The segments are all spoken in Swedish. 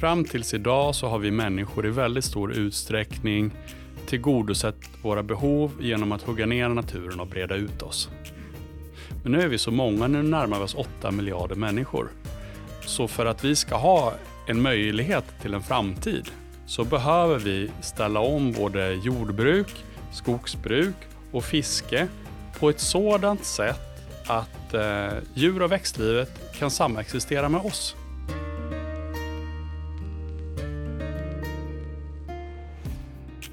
Fram tills idag så har vi människor i väldigt stor utsträckning tillgodosett våra behov genom att hugga ner naturen och breda ut oss. Men nu är vi så många, nu närmar vi oss 8 miljarder människor. Så för att vi ska ha en möjlighet till en framtid så behöver vi ställa om både jordbruk, skogsbruk och fiske på ett sådant sätt att eh, djur och växtlivet kan samexistera med oss.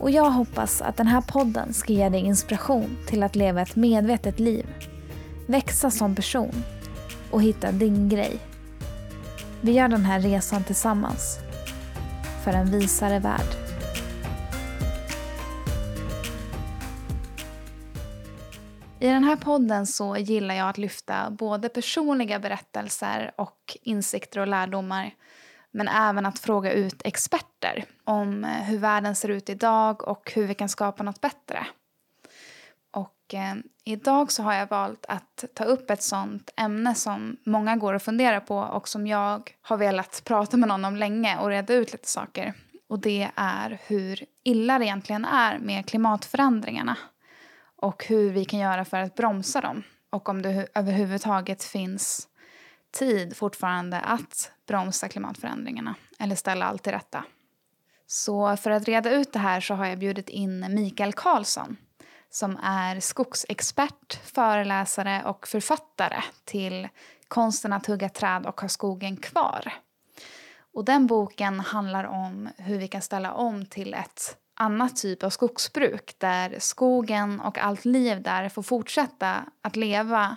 och jag hoppas att den här podden ska ge dig inspiration till att leva ett medvetet liv, växa som person och hitta din grej. Vi gör den här resan tillsammans för en visare värld. I den här podden så gillar jag att lyfta både personliga berättelser och insikter och lärdomar men även att fråga ut experter om eh, hur världen ser ut idag och hur vi kan skapa något bättre. Och eh, idag så har jag valt att ta upp ett sånt ämne som många går och funderar på och som jag har velat prata med någon om länge och reda ut lite saker. Och det är hur illa det egentligen är med klimatförändringarna och hur vi kan göra för att bromsa dem och om det överhuvudtaget finns tid fortfarande att bromsa klimatförändringarna eller ställa allt till rätta. Så för att reda ut det här så har jag bjudit in Mikael Karlsson som är skogsexpert, föreläsare och författare till Konsten att hugga träd och ha skogen kvar. Och den boken handlar om hur vi kan ställa om till ett annat typ av skogsbruk där skogen och allt liv där får fortsätta att leva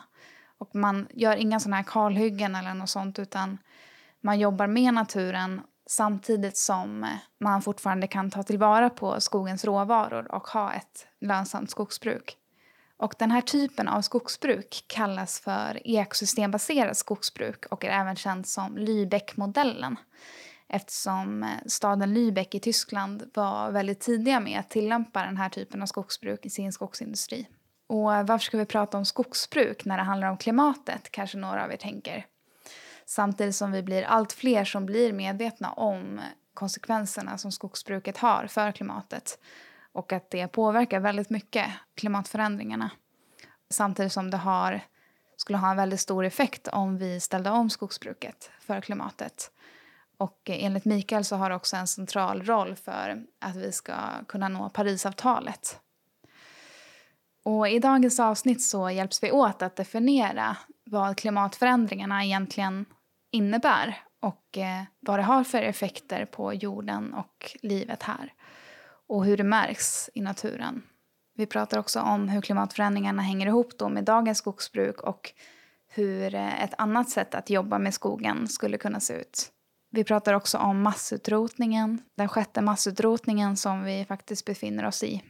och man gör inga sådana här kalhyggen eller något sånt utan man jobbar med naturen samtidigt som man fortfarande kan ta tillvara på skogens råvaror och ha ett lönsamt skogsbruk. Och den här typen av skogsbruk kallas för ekosystembaserat skogsbruk och är även känt som Lübeck-modellen eftersom staden Lübeck i Tyskland var väldigt tidiga med att tillämpa den här typen av skogsbruk i sin skogsindustri. Och varför ska vi prata om skogsbruk när det handlar om klimatet, kanske några av er tänker. Samtidigt som vi blir allt fler som blir medvetna om konsekvenserna som skogsbruket har för klimatet och att det påverkar väldigt mycket klimatförändringarna. Samtidigt som det har, skulle ha en väldigt stor effekt om vi ställde om skogsbruket för klimatet. Och enligt Mikael så har det också en central roll för att vi ska kunna nå Parisavtalet och I dagens avsnitt så hjälps vi åt att definiera vad klimatförändringarna egentligen innebär och eh, vad det har för effekter på jorden och livet här och hur det märks i naturen. Vi pratar också om hur klimatförändringarna hänger ihop då med dagens skogsbruk och hur eh, ett annat sätt att jobba med skogen skulle kunna se ut. Vi pratar också om massutrotningen, den sjätte massutrotningen som vi faktiskt befinner oss i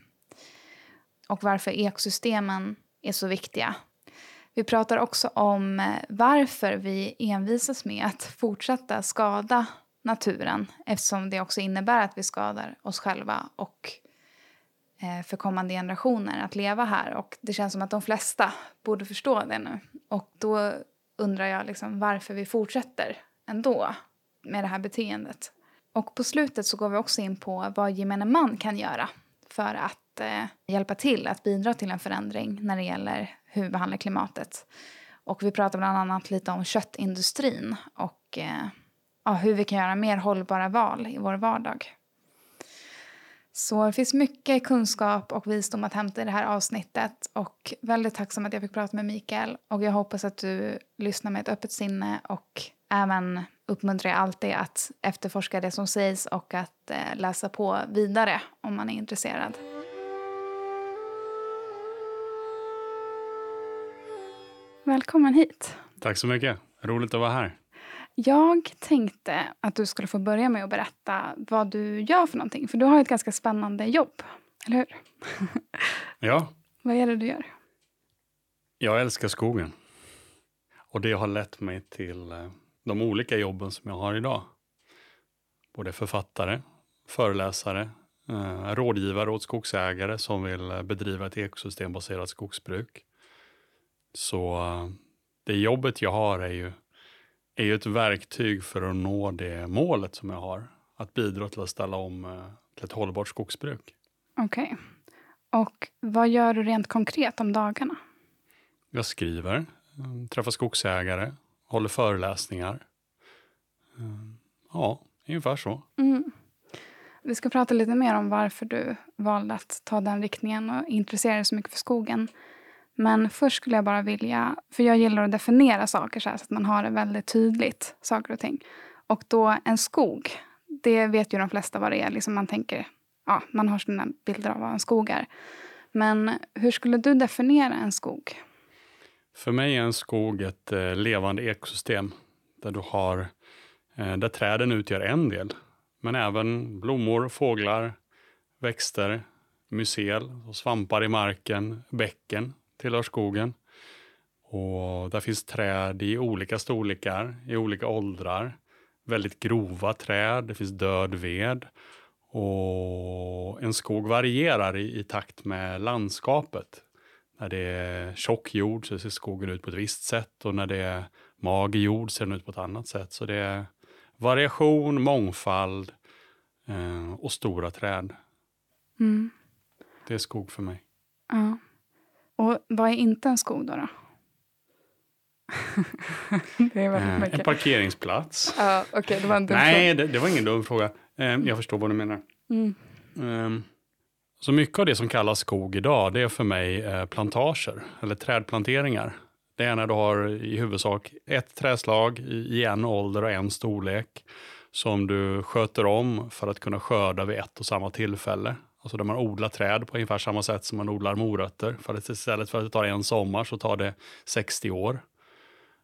och varför ekosystemen är så viktiga. Vi pratar också om eh, varför vi envisas med att fortsätta skada naturen eftersom det också innebär att vi skadar oss själva och eh, för kommande generationer att leva här. Och det känns som att de flesta borde förstå det nu. Och då undrar jag liksom varför vi fortsätter ändå med det här beteendet. Och på slutet så går vi också in på vad gemene man kan göra för att eh, hjälpa till att bidra till en förändring när det gäller hur vi behandlar klimatet. Och vi pratar bland annat lite om köttindustrin och eh, ja, hur vi kan göra mer hållbara val i vår vardag. Så det finns mycket kunskap och visdom att hämta i det här avsnittet och väldigt tacksam att jag fick prata med Mikael och jag hoppas att du lyssnar med ett öppet sinne och även uppmuntrar jag alltid att efterforska det som sägs och att eh, läsa på vidare om man är intresserad. Välkommen hit. Tack så mycket. Roligt att vara här. Jag tänkte att du skulle få börja med att berätta vad du gör för någonting. För du har ett ganska spännande jobb, eller hur? Ja, vad är det du gör? jag älskar skogen. Och det har lett mig till eh, de olika jobben som jag har idag. Både författare, föreläsare, eh, rådgivare åt skogsägare som vill eh, bedriva ett ekosystembaserat skogsbruk. Så det jobbet jag har är ju, är ju ett verktyg för att nå det målet som jag har. Att bidra till att ställa om eh, till ett hållbart skogsbruk. Okej. Och vad gör du rent konkret om dagarna? Jag skriver, eh, träffar skogsägare, håller föreläsningar. Eh, Ja, ungefär så. Mm. Vi ska prata lite mer om varför du valde att ta den riktningen och intressera dig så mycket för skogen. Men först skulle jag bara vilja, för jag gillar att definiera saker så, här, så att man har det väldigt tydligt, saker och ting. Och då en skog, det vet ju de flesta vad det är. Liksom man tänker, ja, man har sina bilder av vad en skog är. Men hur skulle du definiera en skog? För mig är en skog ett eh, levande ekosystem där du har eh, där träden utgör en del, men även blommor, fåglar, växter, mycel och svampar i marken, bäcken tillhör skogen. Och där finns träd i olika storlekar, i olika åldrar. Väldigt grova träd, det finns död ved. Och en skog varierar i, i takt med landskapet. När det är tjock jord så ser skogen ut på ett visst sätt och när det är mager jord ser den ut på ett annat sätt. Så det är variation, mångfald eh, och stora träd. Mm. Det är skog för mig. Ja. Och vad är inte en skog då? då? det är väldigt Eh, en parkeringsplats. Ja, Okej, det var en dum Nej, det, det var ingen dum fråga. Eh, jag förstår vad du menar. Mm. Ehm, Så mycket av det som kallas skog idag, det är för mig eh, plantager eller trädplanteringar. Det är när du har i huvudsak ett träslag i i en ålder och en storlek som du sköter om för att kunna skörda vid ett och samma tillfälle. Alltså där man odlar träd på ungefär samma sätt som man odlar morötter. För att istället för att det tar en sommar så tar det 60 år.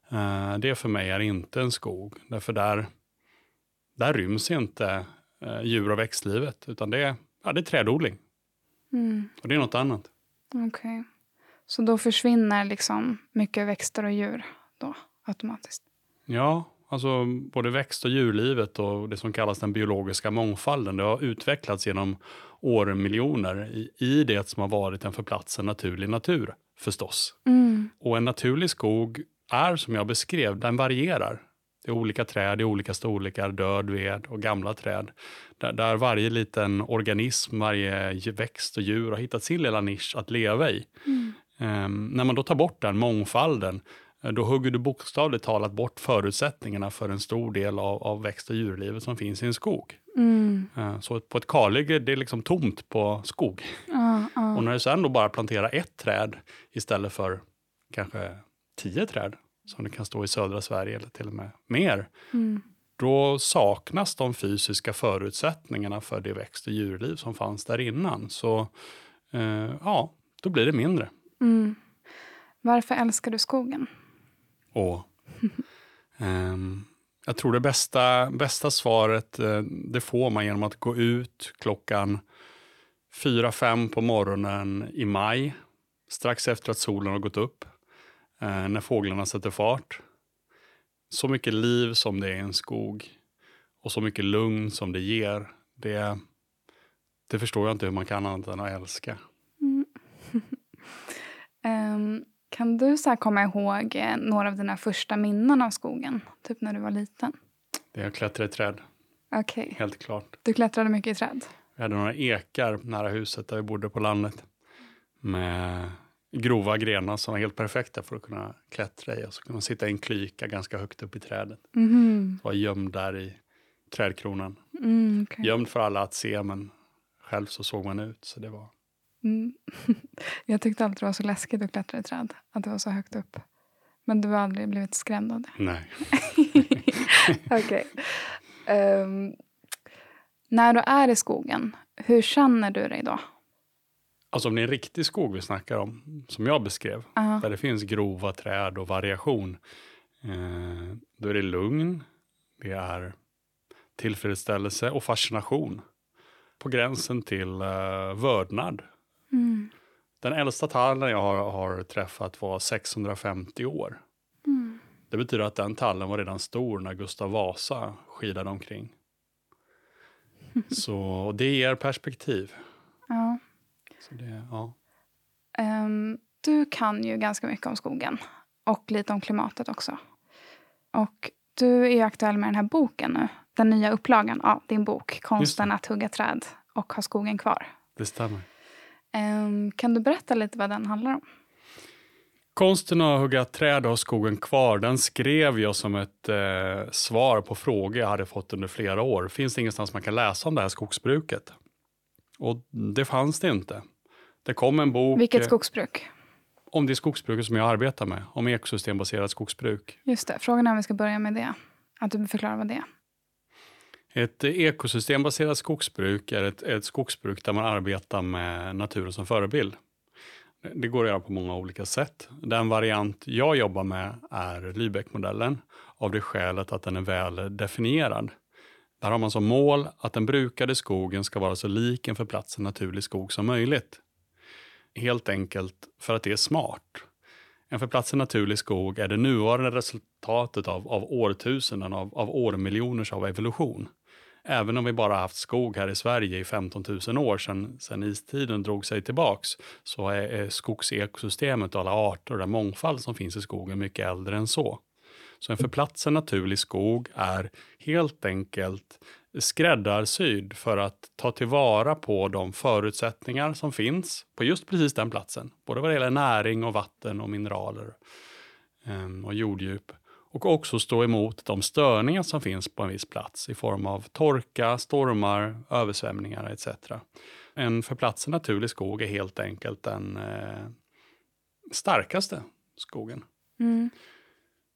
Eh, Det för mig är inte en skog. Därför där, där ryms inte eh, djur och växtlivet. Utan det är, ja, det är trädodling. Mm. Och det är något annat. Okej. Så då försvinner liksom mycket växter och djur då automatiskt? Ja, alltså både växt och djurlivet och det som kallas den biologiska mångfalden. Det har utvecklats genom årmiljoner i, i det som har varit en för platsen naturlig natur förstås. Mm. Och en naturlig skog är som jag beskrev, den varierar. Det är olika träd i olika storlekar, död ved och gamla träd. Där, där varje liten organism, varje växt och djur har hittat sin lilla nisch att leva i. Mm. Ehm, när man då tar bort den mångfalden, då hugger du bokstavligt talat bort förutsättningarna för en stor del av, av växt och djurlivet som finns i en skog. Mm. Eh, så på ett kalhygge, det är liksom tomt på skog. Ja, ja. Och när du sen då bara planterar ett träd istället för kanske tio träd, som det kan stå i södra Sverige eller till och med mer, Mm. då saknas de fysiska förutsättningarna för det växt och djurliv som fanns där innan. Så eh, ja, då blir det mindre. Mm. Varför älskar du skogen? Och, Um, jag tror det bästa, bästa svaret eh, det får man genom att gå ut klockan fyra fem på morgonen i maj, strax efter att solen har gått upp, eh, när fåglarna sätter fart. Så mycket liv som det är i en skog och så mycket lugn som det ger, det, det förstår jag inte hur man kan annat än att älska. Mm. Ehm, kan du så komma ihåg eh, några av dina första minnen av skogen? Typ när du var liten? Det är att klättra i träd, Okej. helt klart. Du klättrade mycket i träd? Vi hade några ekar nära huset där vi bodde på landet. Med grova grenar som var helt perfekta för att kunna klättra i. Och så kunde man sitta i en klyka ganska högt upp i trädet. Mhm. Var gömd där i trädkronan. Mm, okej. Gömd för alla att se men själv så såg man ut. Så det var... Mm. Jag tyckte alltid det var så läskigt att klättra i träd. Att det var så högt upp. Men du har aldrig blivit skrämd av det? Nej. Okej. Ehm, när du är i skogen, hur känner du dig då? Alltså om det är en riktig skog vi snackar om, som jag beskrev. Ja. Där det finns grova träd och variation. Eh, då är det lugn. Det är tillfredsställelse och fascination. På gränsen till uh, vördnad. Den äldsta tallen jag har, har träffat var 650 år. Mm. Det betyder att den tallen var redan stor när Gustav Vasa skidade omkring. Så det ger perspektiv. Ja. Det, ja. Um, du kan ju ganska mycket om skogen och lite om klimatet också. Och du är aktuell med den här boken nu. Den nya upplagan av din bok Konsten att hugga träd och ha skogen kvar. Det stämmer. Um, kan du berätta lite vad den handlar om? Konsten att hugga träd och skogen kvar, den skrev jag som ett eh, svar på frågor jag hade fått under flera år. Finns det ingenstans man kan läsa om det här skogsbruket? Och det fanns det inte. Det kom en bok. Vilket eh, skogsbruk? Om det skogsbruket som jag arbetar med, om ekosystembaserat skogsbruk. Just det, frågan är om vi ska börja med det. Att du förklarar vad det är. Ett ekosystembaserat skogsbruk är ett, ett skogsbruk där man arbetar med naturen som förebild. Det går att göra på många olika sätt. Den variant jag jobbar med är Lübeck-modellen av det skälet att den är väl definierad. Där har man som mål att den brukade skogen ska vara så lik en för platsen naturlig skog som möjligt. Helt enkelt för att det är smart. En för platsen naturlig skog är det nuvarande resultatet av, av årtusenden av, av årmiljoners av evolution. Även om vi bara haft skog här i Sverige i 15 000 år sedan, sedan istiden drog sig tillbaks, så är, är skogsekosystemet och alla arter och den mångfald som finns i skogen mycket äldre än så. Så en för platsen naturlig skog är helt enkelt skräddarsydd för att ta tillvara på de förutsättningar som finns på just precis den platsen. Både vad det gäller näring och vatten och mineraler ehm, och jorddjup. Och också stå emot de störningar som finns på en viss plats i form av torka, stormar, översvämningar etc. En för platsen naturlig skog är helt enkelt den eh, starkaste skogen. Mm.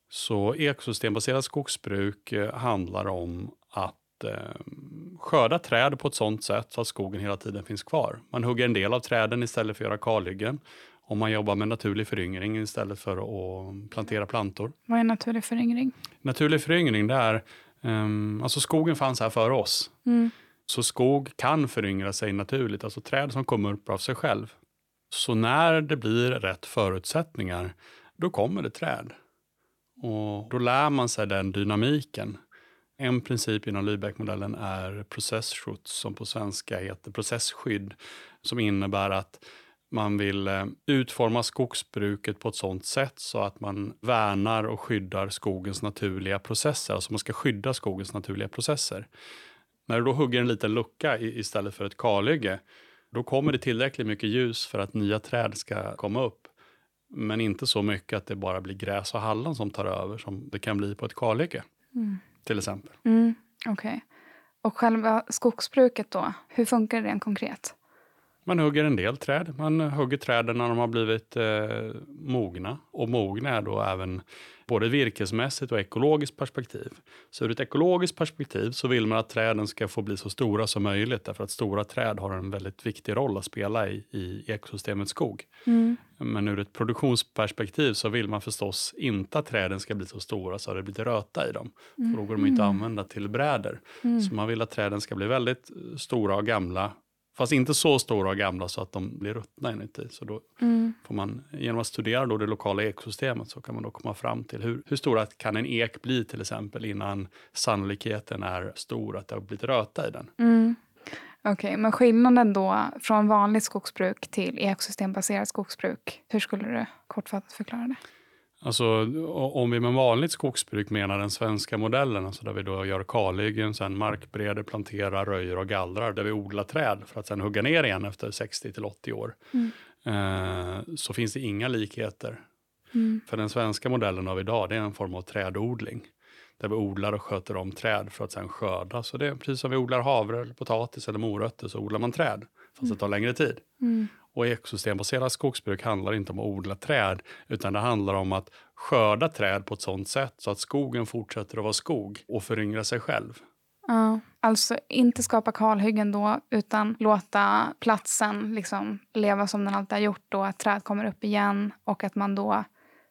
Så ekosystembaserat skogsbruk eh, handlar om att eh, skörda träd på ett sådant sätt så att skogen hela tiden finns kvar. Man hugger en del av träden istället för att göra kalhyggen. Om man jobbar med naturlig föryngring istället för att plantera plantor. Vad är naturlig föryngring? Naturlig föryngring det är, um, alltså skogen fanns här före oss. Mm. Så skog kan föryngra sig naturligt, alltså träd som kommer upp av sig själv. Så när det blir rätt förutsättningar, då kommer det träd. Och då lär man sig den dynamiken. En princip inom Lübeck-modellen är processschutz, som på svenska heter processskydd, som innebär att man vill eh, utforma skogsbruket på ett sådant sätt så att man värnar och skyddar skogens naturliga processer. Alltså man ska skydda skogens naturliga processer. När du då hugger en liten lucka istället för ett kalhygge, då kommer det tillräckligt mycket ljus för att nya träd ska komma upp. Men inte så mycket att det bara blir gräs och hallon som tar över som det kan bli på ett kalhygge. Mm. Till exempel. Mm, Okej. Okay. Och själva skogsbruket då, hur funkar det rent konkret? Man hugger en del träd. Man hugger träden när de har blivit eh, mogna. Och mogna är då även både virkesmässigt och ekologiskt perspektiv. Så ur ett ekologiskt perspektiv så vill man att träden ska få bli så stora som möjligt. Därför att stora träd har en väldigt viktig roll att spela i, i ekosystemet skog. Mm. Men ur ett produktionsperspektiv så vill man förstås inte att träden ska bli så stora så att det blir röta i dem. Mm. För då går de inte att mm. använda till brädor. Mm. Så man vill att träden ska bli väldigt stora och gamla Fast inte så stora och gamla så att de blir ruttna inuti. Så då mm. får man, genom att studera då det lokala ekosystemet så kan man då komma fram till hur, hur stora kan en ek bli till exempel innan sannolikheten är stor att det har blivit röta i den. Mm. Okej, okay, men skillnaden då från vanligt skogsbruk till ekosystembaserat skogsbruk, hur skulle du kortfattat förklara det? Alltså om vi med vanligt skogsbruk menar den svenska modellen, alltså där vi då gör kalhyggen, sen markbreder, planterar, röjer och gallrar, där vi odlar träd för att sen hugga ner igen efter 60 till 80 år, mm. eh, så finns det inga likheter. Mm. För den svenska modellen av idag, det är en form av trädodling, där vi odlar och sköter om träd för att sen skörda. Så det är precis som vi odlar havre, eller potatis eller morötter, så odlar man träd, fast mm. det tar längre tid. Och ekosystembaserat skogsbruk handlar inte om att odla träd, utan det handlar om att skörda träd på ett sådant sätt så att skogen fortsätter att vara skog och föryngra sig själv. Ja, alltså inte skapa kalhyggen då, utan låta platsen liksom leva som den alltid har gjort då, att träd kommer upp igen och att man då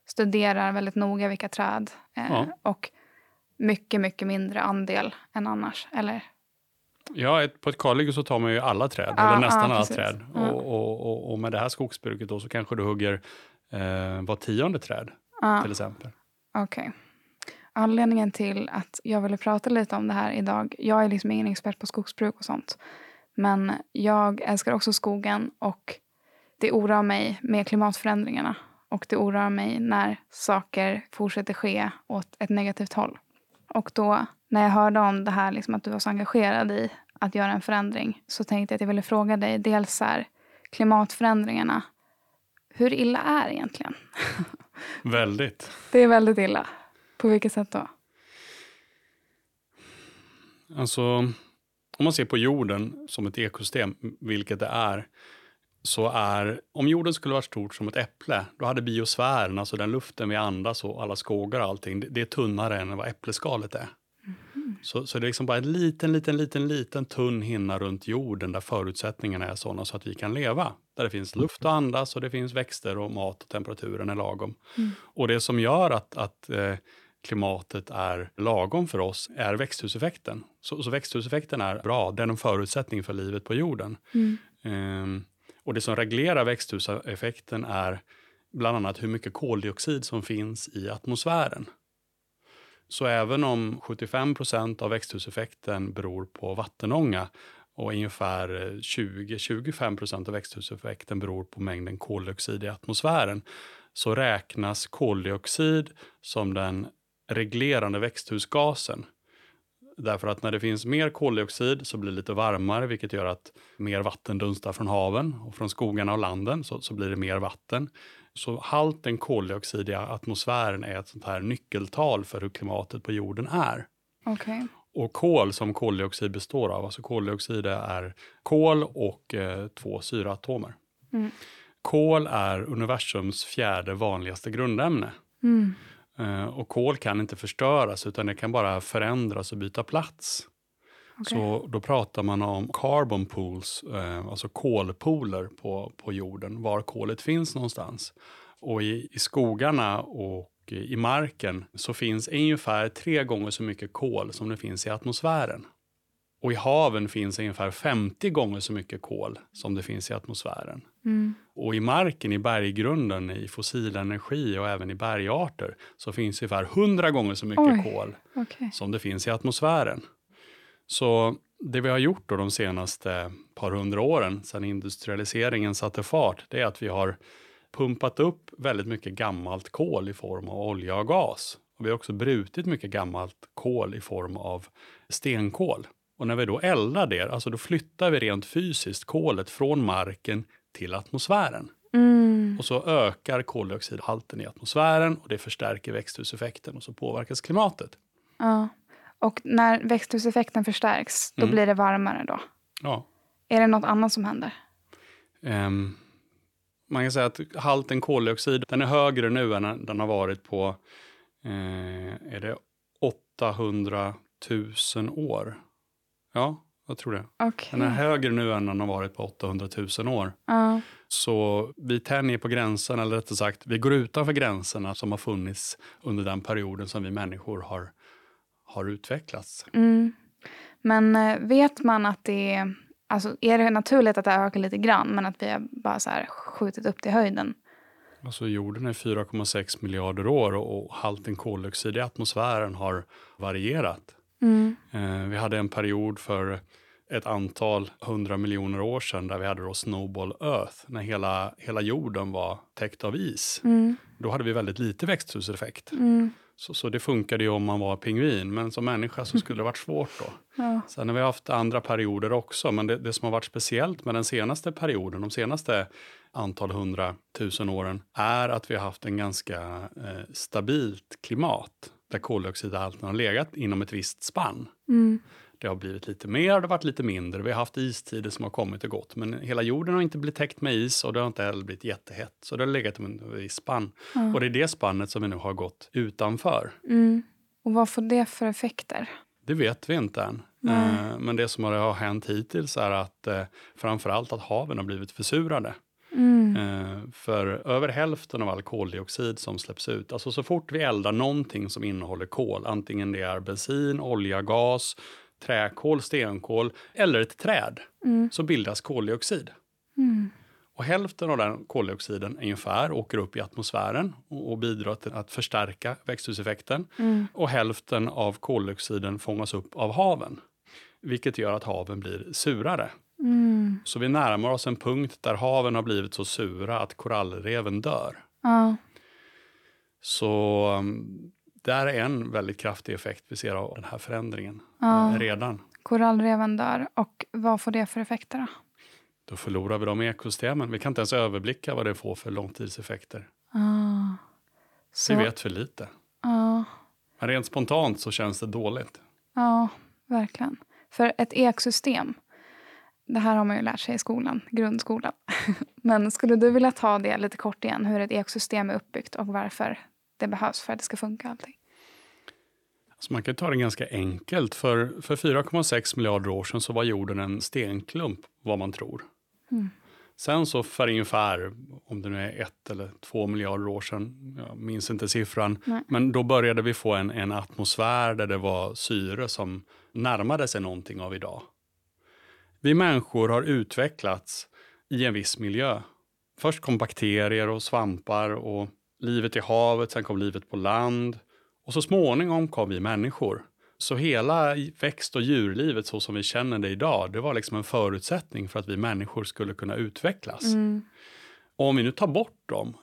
studerar väldigt noga vilka träd. Eh, ja. och mycket, mycket mindre andel än annars, eller? Ja, på ett kalhygge så tar man ju alla träd, Ja, eller nästan ja, alla träd. Ja. Och, och, och, och med det här skogsbruket då så kanske du hugger eh, var tionde träd till exempel. okej. Anledningen till att jag ville prata lite om det här idag, jag är liksom ingen expert på skogsbruk och sånt, men jag älskar också skogen och det oroar mig med klimatförändringarna och det oroar mig när saker fortsätter ske åt ett negativt håll. Och då när jag hörde om det här, liksom att du var så engagerad i att göra en förändring, så tänkte jag att jag ville fråga dig dels så här, klimatförändringarna, hur illa är det egentligen? Väldigt. Det är väldigt illa. På vilket sätt då? Alltså, om man ser på jorden som ett ekosystem, vilket det är, så är, om jorden skulle vara stort som ett äpple, då hade biosfären, alltså den luften vi andas och alla skogar och allting, det, är tunnare än vad äppleskalet är. Så, så det är liksom bara en liten, liten, liten, liten tunn hinna runt jorden där förutsättningarna är sådana så att vi kan leva. Där det finns luft att andas och det finns växter och mat och temperaturen är lagom. Och det som gör att, att eh, klimatet är lagom för oss är växthuseffekten. Så, så växthuseffekten är bra, den är en förutsättning för livet på jorden. Ehm, och det som reglerar växthuseffekten är bland annat hur mycket koldioxid som finns i atmosfären. Så även om 75 procent av växthuseffekten beror på vattenånga och ungefär 20-25 procent av växthuseffekten beror på mängden koldioxid i atmosfären så räknas koldioxid som den reglerande växthusgasen. Därför att när det finns mer koldioxid så blir det lite varmare vilket gör att mer vatten dunstar från haven och från skogarna och landen så, så blir det mer vatten. Så halten koldioxid i atmosfären är ett sånt här nyckeltal för hur klimatet på jorden är. Okej. Och kol som koldioxid består av, alltså koldioxid är kol och eh, två syraatomer. Mm. Kol är universums fjärde vanligaste grundämne. Mm. Eh, och kol kan inte förstöras utan det kan bara förändras och byta plats. Okej. Så då pratar man om carbon pools, eh, alltså kolpooler på, på jorden, var kolet finns någonstans. Och i, i skogarna och i marken så finns ungefär tre gånger så mycket kol som det finns i atmosfären. Och i haven finns ungefär 50 gånger så mycket kol som det finns i atmosfären. Mm. Och i marken, i berggrunden, i fossil energi och även i bergarter så finns ungefär 100 gånger så mycket Oj. kol Okej. som det finns i atmosfären. Så det vi har gjort då de senaste par hundra åren, sedan industrialiseringen satte fart, det är att vi har pumpat upp väldigt mycket gammalt kol i form av olja och gas. Och vi har också brutit mycket gammalt kol i form av stenkol. Och när vi då eldar det, alltså då flyttar vi rent fysiskt kolet från marken till atmosfären. Mm. Och så ökar koldioxidhalten i atmosfären och det förstärker växthuseffekten och så påverkas klimatet. Ja. Och när växthuseffekten förstärks, då Mm. blir det varmare då? Ja. Är det något annat som händer? Ehm, man kan säga att halten koldioxid den är högre nu än den har varit på eh, är det 800 000 år. Ja, jag tror det. Okej. Den är högre nu än den har varit på 800 000 år. Ja. Så vi tänjer på gränsen, eller rättare sagt, vi går utanför gränserna som har funnits under den perioden som vi människor har, har utvecklats. Mm. Men eh, vet man att det är... Alltså, är det naturligt att det ökar lite grann, men att vi har bara så här skjutit upp till höjden? Alltså jorden är 4,6 miljarder år och, och halten koldioxid i atmosfären har varierat. Mm. Eh, vi hade en period för ett antal hundra miljoner år sedan där vi hade då Snowball Earth, när hela, hela jorden var täckt av is. Mm. Då hade vi väldigt lite växthuseffekt. Mm. Så, så det funkade ju om man var pingvin, men som människa så skulle det varit svårt då. Ja. Sen har vi haft andra perioder också, men det, det som har varit speciellt med den senaste perioden, de senaste antal hundratusen åren, är att vi har haft en ganska eh, stabilt klimat där koldioxidhalten har legat inom ett visst spann. Mm. Det har blivit lite mer, det har varit lite mindre. Vi har haft istider som har kommit och gått, men hela jorden har inte blivit täckt med is och det har inte heller blivit jättehett. Så det har legat inom ett visst spann. Ja. Och det är det spannet som vi nu har gått utanför. Mm. Och vad får det för effekter? Det vet vi inte än. Eh, men det som har hänt hittills är att eh, framförallt att haven har blivit försurade. Mm. Eh, för över hälften av all koldioxid som släpps ut, alltså så fort vi eldar någonting som innehåller kol, antingen det är bensin, olja, gas, träkol, stenkol eller ett träd, Mm. så bildas koldioxid. Mm. Och hälften av den koldioxiden ungefär åker upp i atmosfären och, och bidrar till att förstärka växthuseffekten. Mm. Och hälften av koldioxiden fångas upp av haven, vilket gör att haven blir surare. Mm. Så vi närmar oss en punkt där haven har blivit så sura att korallreven dör. Ja. Så um, det är en väldigt kraftig effekt vi ser av den här förändringen Ja. eh, redan. Korallreven dör. Och vad får det för effekter då? Då förlorar vi de ekosystemen. Vi kan inte ens överblicka vad det får för långtidseffekter. Ah. Så, Vi vet för lite. Ja, Men rent spontant så känns det dåligt. ja, verkligen. För ett ekosystem, det här har man ju lärt sig i skolan, grundskolan. Men skulle du vilja ta det lite kort igen, hur ett ekosystem är uppbyggt och varför det behövs för att det ska funka allting? Så man kan ta det ganska enkelt. För, för 4,6 miljarder år sedan så var jorden en stenklump, vad man tror. Mm. Sen så för ungefär, om det nu är ett eller två miljarder år sedan, jag minns inte siffran, Nej. men då började vi få en, en atmosfär där det var syre som närmade sig någonting av idag. Vi människor har utvecklats i en viss miljö. Först kom bakterier och svampar och livet i havet, sen kom livet på land och så småningom kom vi människor. Så hela växt och djurlivet så som vi känner det idag, det var liksom en förutsättning för att vi människor skulle kunna utvecklas. Mm. Och om vi nu tar bort dem,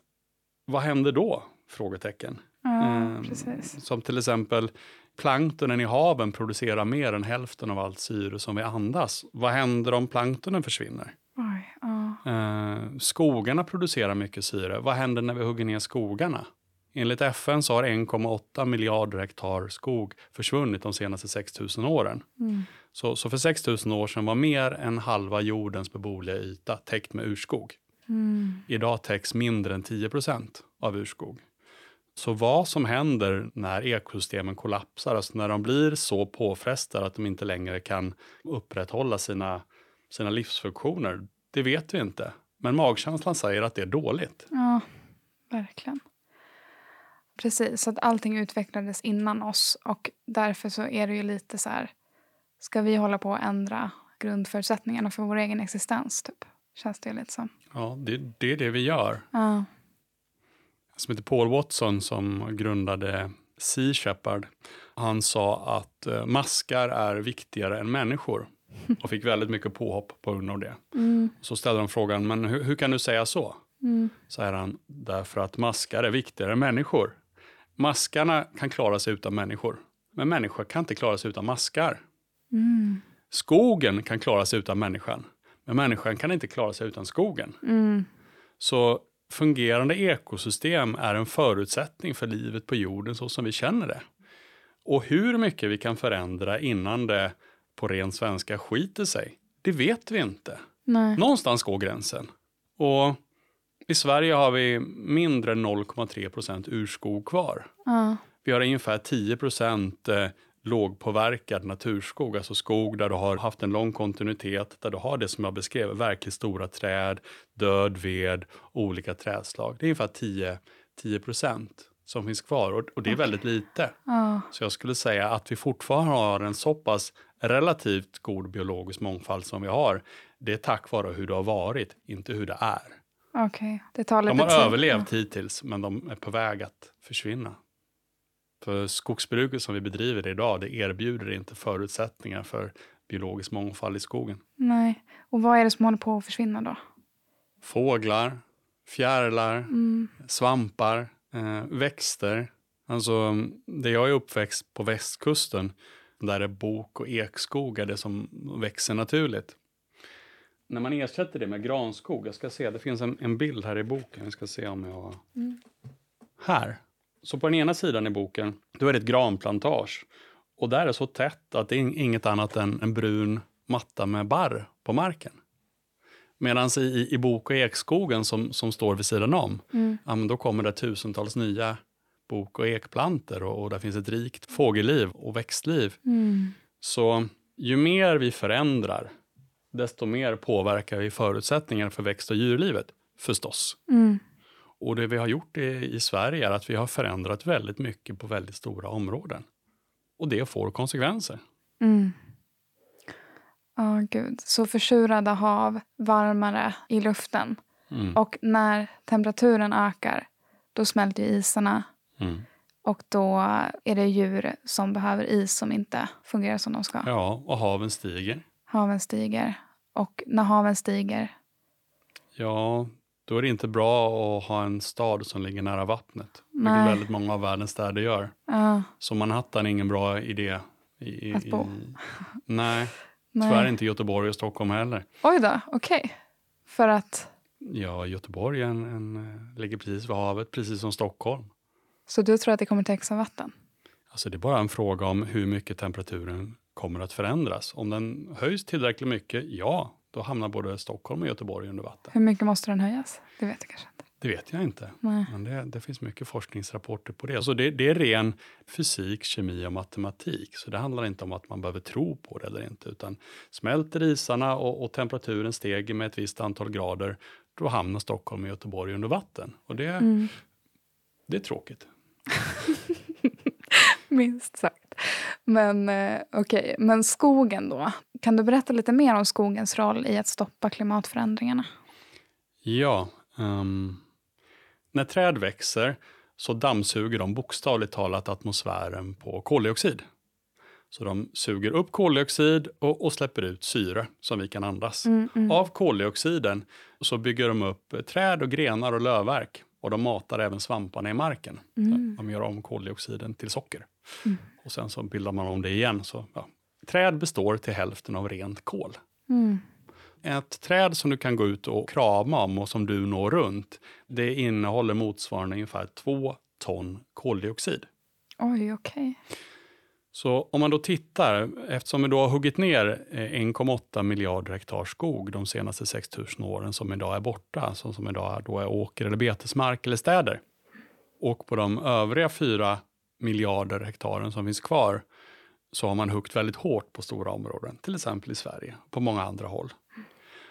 vad händer då? Frågetecken. Ja, precis. Som till exempel planktonen i haven producerar mer än hälften av allt syre som vi andas. Vad händer om planktonen försvinner? Oj, ja. Eh, skogarna producerar mycket syre. Vad händer när vi hugger ner skogarna? Enligt FN så har 1,8 miljarder hektar skog försvunnit de senaste 6 000 åren. Mm. Så, så för 6 000 år sedan var mer än halva jordens beboeliga yta täckt med urskog. Mm. Idag täcks mindre än 10 procent av urskog. Så vad som händer när ekosystemen kollapsar, alltså när de blir så påfrestade att de inte längre kan upprätthålla sina, sina livsfunktioner, det vet vi inte. Men magkänslan säger att det är dåligt. Ja, verkligen. Precis, så att allting utvecklades innan oss och därför så är det ju lite så här, ska vi hålla på att ändra grundförutsättningarna för vår egen existens typ? Känns det lite som. Ja, det, det är det vi gör. Ja, Som heter Paul Watson som grundade Sea Shepherd. Han sa att eh, maskar är viktigare än människor och fick väldigt mycket påhopp på grund av det. mm, Så ställde de frågan, men hur, hur kan du säga så? mm, Säger han, därför att maskar är viktigare än människor. Maskarna kan klara sig utan människor, men människor kan inte klara sig utan maskar. mm, Skogen kan klara sig utan människan, men människan kan inte klara sig utan skogen. mm, Så fungerande ekosystem är en förutsättning för livet på jorden så som vi känner det. Och hur mycket vi kan förändra innan det på ren svenska skiter sig, det vet vi inte. nej, Någonstans går gränsen. Och i Sverige har vi mindre än 0,3 procent urskog kvar. ja, Vi har ungefär 10 procent eh, lågpåverkad naturskog, alltså skog där du har haft en lång kontinuitet, där du har det som jag beskrev, verkligt stora träd, död ved, olika trädslag. Det är ungefär 10, 10 procent som finns kvar och, och det är väldigt lite. Så jag skulle säga att vi fortfarande har en så pass relativt god biologisk mångfald som vi har. Det är tack vare hur det har varit, inte hur det är. okej. Det tar lite De har tid. överlevt hittills, men de är på väg att försvinna. För skogsbruket som vi bedriver idag, det erbjuder inte förutsättningar för biologisk mångfald i skogen. Nej, och vad är det som håller på att försvinna då? Fåglar, fjärilar, Mm, svampar, eh, växter. Alltså, där jag är uppväxt på västkusten, där är bok och ekskog är det som växer naturligt. När man ersätter det med granskog, jag ska se, det finns en, en bild här i boken, jag ska se om jag... Mm. Här. Så på den ena sidan i boken, då är det ett granplantage. Och där är det så tätt att det är inget annat än en brun matta med barr på marken. Medan i, i bok och ekskogen som, som står vid sidan om, mm, ja, då kommer det tusentals nya bok och ekplanter och, och där finns ett rikt fågelliv och växtliv. mm, Så ju mer vi förändrar, desto mer påverkar vi förutsättningarna för växt och djurlivet. förstås. Mm. Och det vi har gjort i, i Sverige är att vi har förändrat väldigt mycket på väldigt stora områden. Och det får konsekvenser. Mm. Ja, gud. Så försurade hav, varmare i luften. Mm. Och när temperaturen ökar, då smälter ju isarna. Mm. Och då är det djur som behöver is som inte fungerar som de ska. Ja, och haven stiger. Haven stiger. Och när haven stiger, Ja, då är det inte bra att ha en stad som ligger nära vattnet. Nej. Vilket väldigt många av världens städer gör. ja, Så Manhattan är ingen bra idé. I, Att bo. I, nej, nej. tyvärr inte Göteborg och Stockholm heller. Oj då, okej. För att, Ja, Göteborg en, en, eh, ligger precis vid havet, precis som Stockholm. så du tror att det kommer täckas av vatten? Alltså det är bara en fråga om hur mycket temperaturen kommer att förändras. Om den höjs tillräckligt mycket, ja, då hamnar både Stockholm och Göteborg under vatten. Hur mycket måste den höjas? Det vet jag kanske inte. Det vet jag inte. Nej. Men det, det finns mycket forskningsrapporter på det. Alltså det. Det är ren fysik, kemi och matematik. Så det handlar inte om att man behöver tro på det eller inte. Utan smälter isarna och, och temperaturen stiger med ett visst antal grader, då hamnar Stockholm och Göteborg under vatten. Och det, Mm. det är tråkigt. Minst sagt. Men eh, okej, men skogen då? Kan du berätta lite mer om skogens roll i att stoppa klimatförändringarna? Ja, ehm, när träd växer så dammsuger de bokstavligt talat atmosfären på koldioxid. Så de suger upp koldioxid och, och släpper ut syre som vi kan andas. Mm, mm. Av koldioxiden så bygger de upp träd och grenar och lövverk och de matar även svamparna i marken. Mm. De gör om koldioxiden till socker. Och sen så bildar man om det igen. Så, ja. Träd består till hälften av rent kol. Mm. Ett träd som du kan gå ut och krama om och som du når runt, det innehåller motsvarande ungefär två ton koldioxid. Oj, okej. Så om man då tittar, eftersom vi då har huggit ner eh, 1,8 miljarder hektar skog de senaste 6000 åren som idag är borta, som, som idag då är åker eller betesmark eller städer. Och på de övriga 4 miljarder hektaren som finns kvar så har man huggt väldigt hårt på stora områden, till exempel i Sverige och på många andra håll.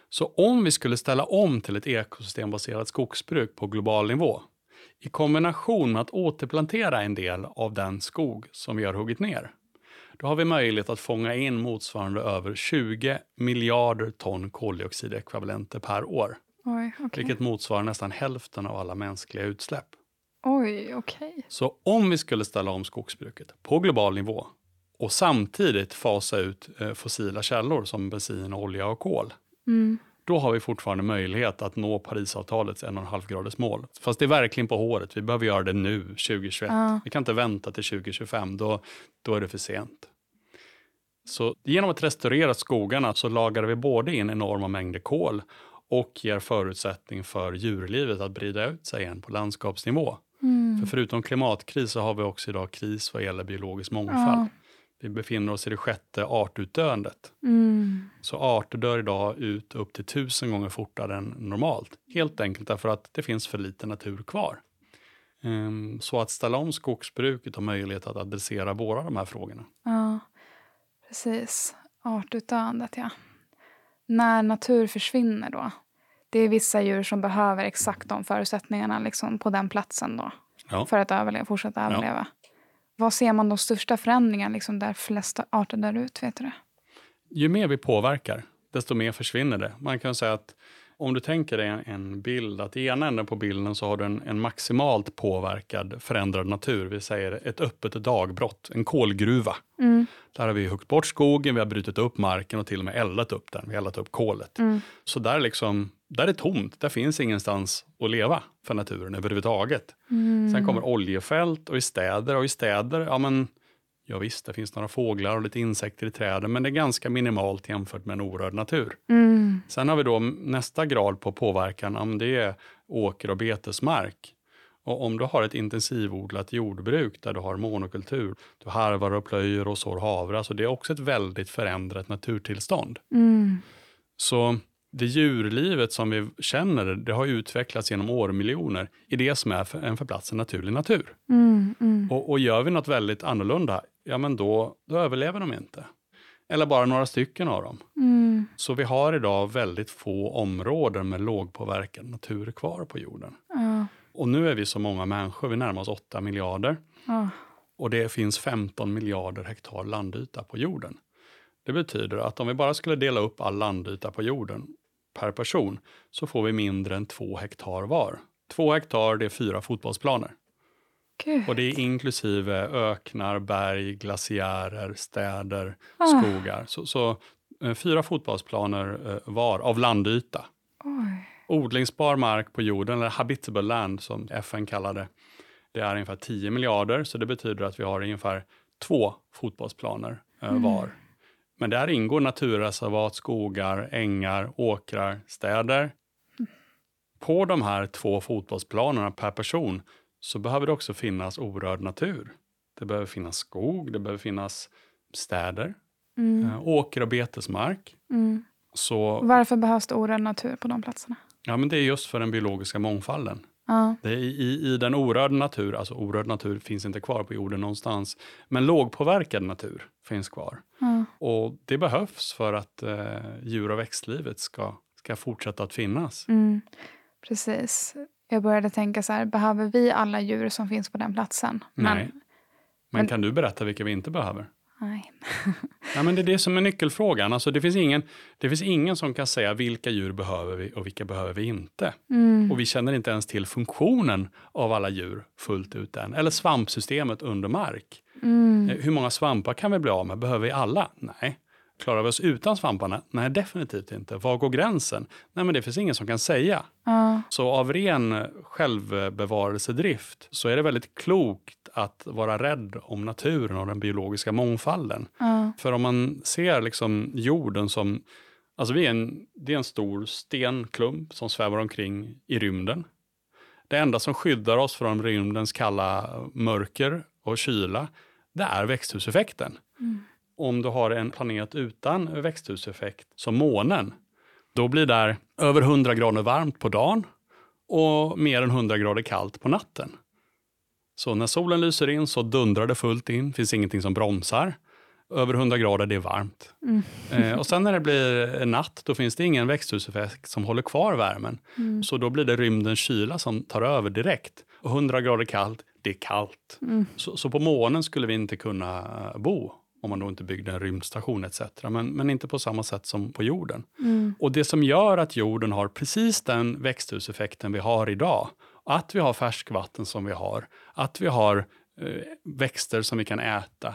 Så om vi skulle ställa om till ett ekosystembaserat skogsbruk på global nivå i kombination med att återplantera en del av den skog som vi har huggit ner, då har vi möjlighet att fånga in motsvarande över 20 miljarder ton koldioxidekvivalenter per år, Oj, okej. vilket motsvarar nästan hälften av alla mänskliga utsläpp. Oj, okej. Så om vi skulle ställa om skogsbruket på global nivå och samtidigt fasa ut eh, fossila källor som bensin, olja och kol, Mm. då har vi fortfarande möjlighet att nå Parisavtalets 1,5 graders mål. Fast det är verkligen på håret. Vi behöver göra det nu, 2021. Ja. Vi kan inte vänta till 2025, då, då är det för sent. Så genom att restaurera skogarna så lagar vi både in enorma mängder kol och ger förutsättning för djurlivet att brida ut sig igen på landskapsnivå. Mm. För förutom klimatkris så har vi också idag kris vad gäller biologisk mångfald. Ja. Vi befinner oss i det sjätte artutdöendet. Mm. Så arter dör idag ut upp till tusen gånger fortare än normalt. Helt enkelt därför att det finns för lite natur kvar. Ehm, Så att ställa om skogsbruket har möjlighet att adressera båda de här frågorna. Ja, precis. Artutdöendet, ja. När natur försvinner då? Det är vissa djur som behöver exakt de förutsättningarna liksom, på den platsen då. Ja. För att överleva, fortsätta överleva. Vad ser man de största förändringarna liksom, där flesta arter dör ut? Vet du det? Ju mer vi påverkar, desto mer försvinner det. Man kan säga att om du tänker dig en, en bild, att i ena änden på bilden så har du en, en maximalt påverkad förändrad natur. Vi säger ett öppet dagbrott, en kolgruva. Mm. Där har vi huggit bort skogen, vi har brutit upp marken och till och med eldat upp den. Vi har eldat upp kolet. Mm. Så där, liksom, där är tomt, där finns ingenstans att leva för naturen överhuvudtaget. Mm. Sen kommer oljefält och i städer, och i städer, ja men ja visst, det finns några fåglar och lite insekter i träden, men det är ganska minimalt jämfört med en orörd natur. Mm. Sen har vi då nästa grad på påverkan, men det är åker och betesmark. Och om du har ett intensivodlat jordbruk där du har monokultur, du harvar och plöjer och sår havre, alltså det är också ett väldigt förändrat naturtillstånd. Mm. Så det djurlivet som vi känner, det har utvecklats genom årmiljoner i det som är en för platsen naturlig natur. Mm. Mm. Och, och gör vi något väldigt annorlunda, ja men då, då överlever de inte. Eller bara några stycken av dem. Mm. Så vi har idag väldigt få områden med lågpåverkad natur kvar på jorden. Ja. Och nu är vi så många människor, vi närmar oss 8 miljarder. Ja. Och det finns 15 miljarder hektar landyta på jorden. Det betyder att om vi bara skulle dela upp all landyta på jorden per person så får vi mindre än två hektar var. Två hektar, det är fyra fotbollsplaner. Gud. Och det är inklusive öknar, berg, glaciärer, städer, Ah. skogar. Så, så eh, fyra fotbollsplaner eh, var av landyta. Oj. Odlingsbar mark på jorden, eller habitable land som FN kallar det, det är ungefär 10 miljarder. Så det betyder att vi har ungefär två fotbollsplaner eh, Mm. Men där ingår naturreservat, skogar, ängar, åkrar, städer. På de här två fotbollsplanerna per person så behöver det också finnas orörd natur. Det behöver finnas skog, det behöver finnas städer, Mm. eh, åker och betesmark. Mm. Så Varför behövs det orörd natur på de platserna? ja, men det är just för den biologiska mångfalden. Ja. Det är i, I den orörda natur, alltså orörd natur finns inte kvar på jorden någonstans, men lågpåverkad natur finns kvar. Ja. Och det behövs för att eh, djur och växtlivet ska, ska fortsätta att finnas. Mm. Precis. Jag började tänka så här, behöver vi alla djur som finns på den platsen? Men, Nej. Men men- kan du berätta vilka vi inte behöver? Nej. Ja, men det är det som är nyckelfrågan. Alltså, det, finns ingen, det finns ingen som kan säga vilka djur behöver vi och vilka behöver vi inte. Mm. Och vi känner inte ens till funktionen av alla djur fullt ut än. Eller svampsystemet under mark. Mm. Eh, Hur många svampar kan vi bli av med? Behöver vi alla? Nej. Klarar vi oss utan svamparna? Nej, definitivt inte. Var går gränsen? Nej, men det finns ingen som kan säga. Ja. Så av ren självbevarelsedrift så är det väldigt klokt att vara rädd om naturen och den biologiska mångfalden. Ja. För om man ser liksom jorden som, alltså vi är en, det är en stor stenklump som svävar omkring i rymden. Det enda som skyddar oss från rymdens kalla mörker och kyla, det är växthuseffekten. Mm. Om du har en planet utan växthuseffekt, som månen, då blir det över 100 grader varmt på dagen och mer än 100 grader kallt på natten. Så när solen lyser in så dundrar det fullt in, finns ingenting som bromsar. Över 100 grader, det är varmt. Mm. Eh, och sen när det blir natt, då finns det ingen växthuseffekt som håller kvar värmen. Mm. Så då blir det rymdens kyla som tar över direkt. Och 100 grader kallt, det är kallt. Mm. Så, så på månen skulle vi inte kunna bo om man då inte byggde en rymdstation etc. Men, men inte på samma sätt som på jorden. Mm. Och det som gör att jorden har precis den växthuseffekten vi har idag, att vi har färskvatten som vi har, att vi har eh, växter som vi kan äta,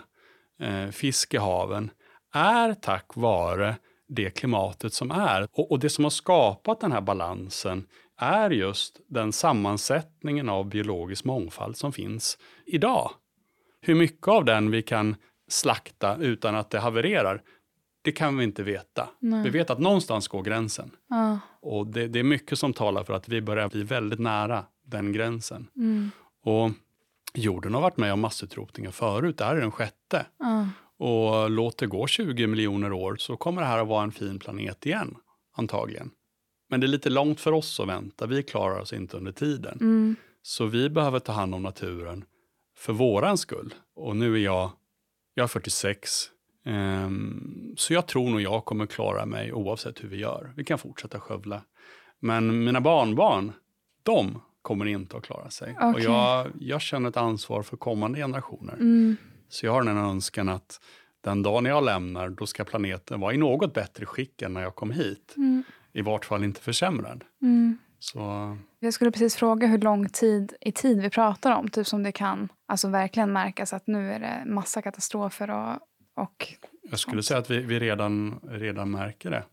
eh, fisk i haven, är tack vare det klimatet som är. Och, och det som har skapat den här balansen är just den sammansättningen av biologisk mångfald som finns idag. Hur mycket av den vi kan slakta utan att det havererar, det kan vi inte veta. Nej. Vi vet att någonstans går gränsen. Ja. Och det, det är mycket som talar för att vi börjar bli väldigt nära den gränsen. Mm. Och jorden har varit med om massutrotningar förut, det här är den sjätte. Ja. Och låt det gå 20 miljoner år så kommer det här att vara en fin planet igen, antagligen. Men det är lite långt för oss att vänta, vi klarar oss inte under tiden. Mm. Så vi behöver ta hand om naturen för våran skull. Och nu är jag, jag är 46, ehm, så jag tror nog jag kommer klara mig oavsett hur vi gör. Vi kan fortsätta skövla. Men mina barnbarn, de kommer inte att klara sig. Och Okej. jag, jag känner ett ansvar för kommande generationer. Mm. Så jag har en önskan att den dagen jag lämnar, då ska planeten vara i något bättre skick än när jag kom hit. Mm. I vart fall inte försämrad. Mm. Så Jag skulle precis fråga hur lång tid i tid vi pratar om. Typ som det kan alltså verkligen märkas att nu är det massa katastrofer och... och jag skulle säga att vi, vi redan, redan märker det.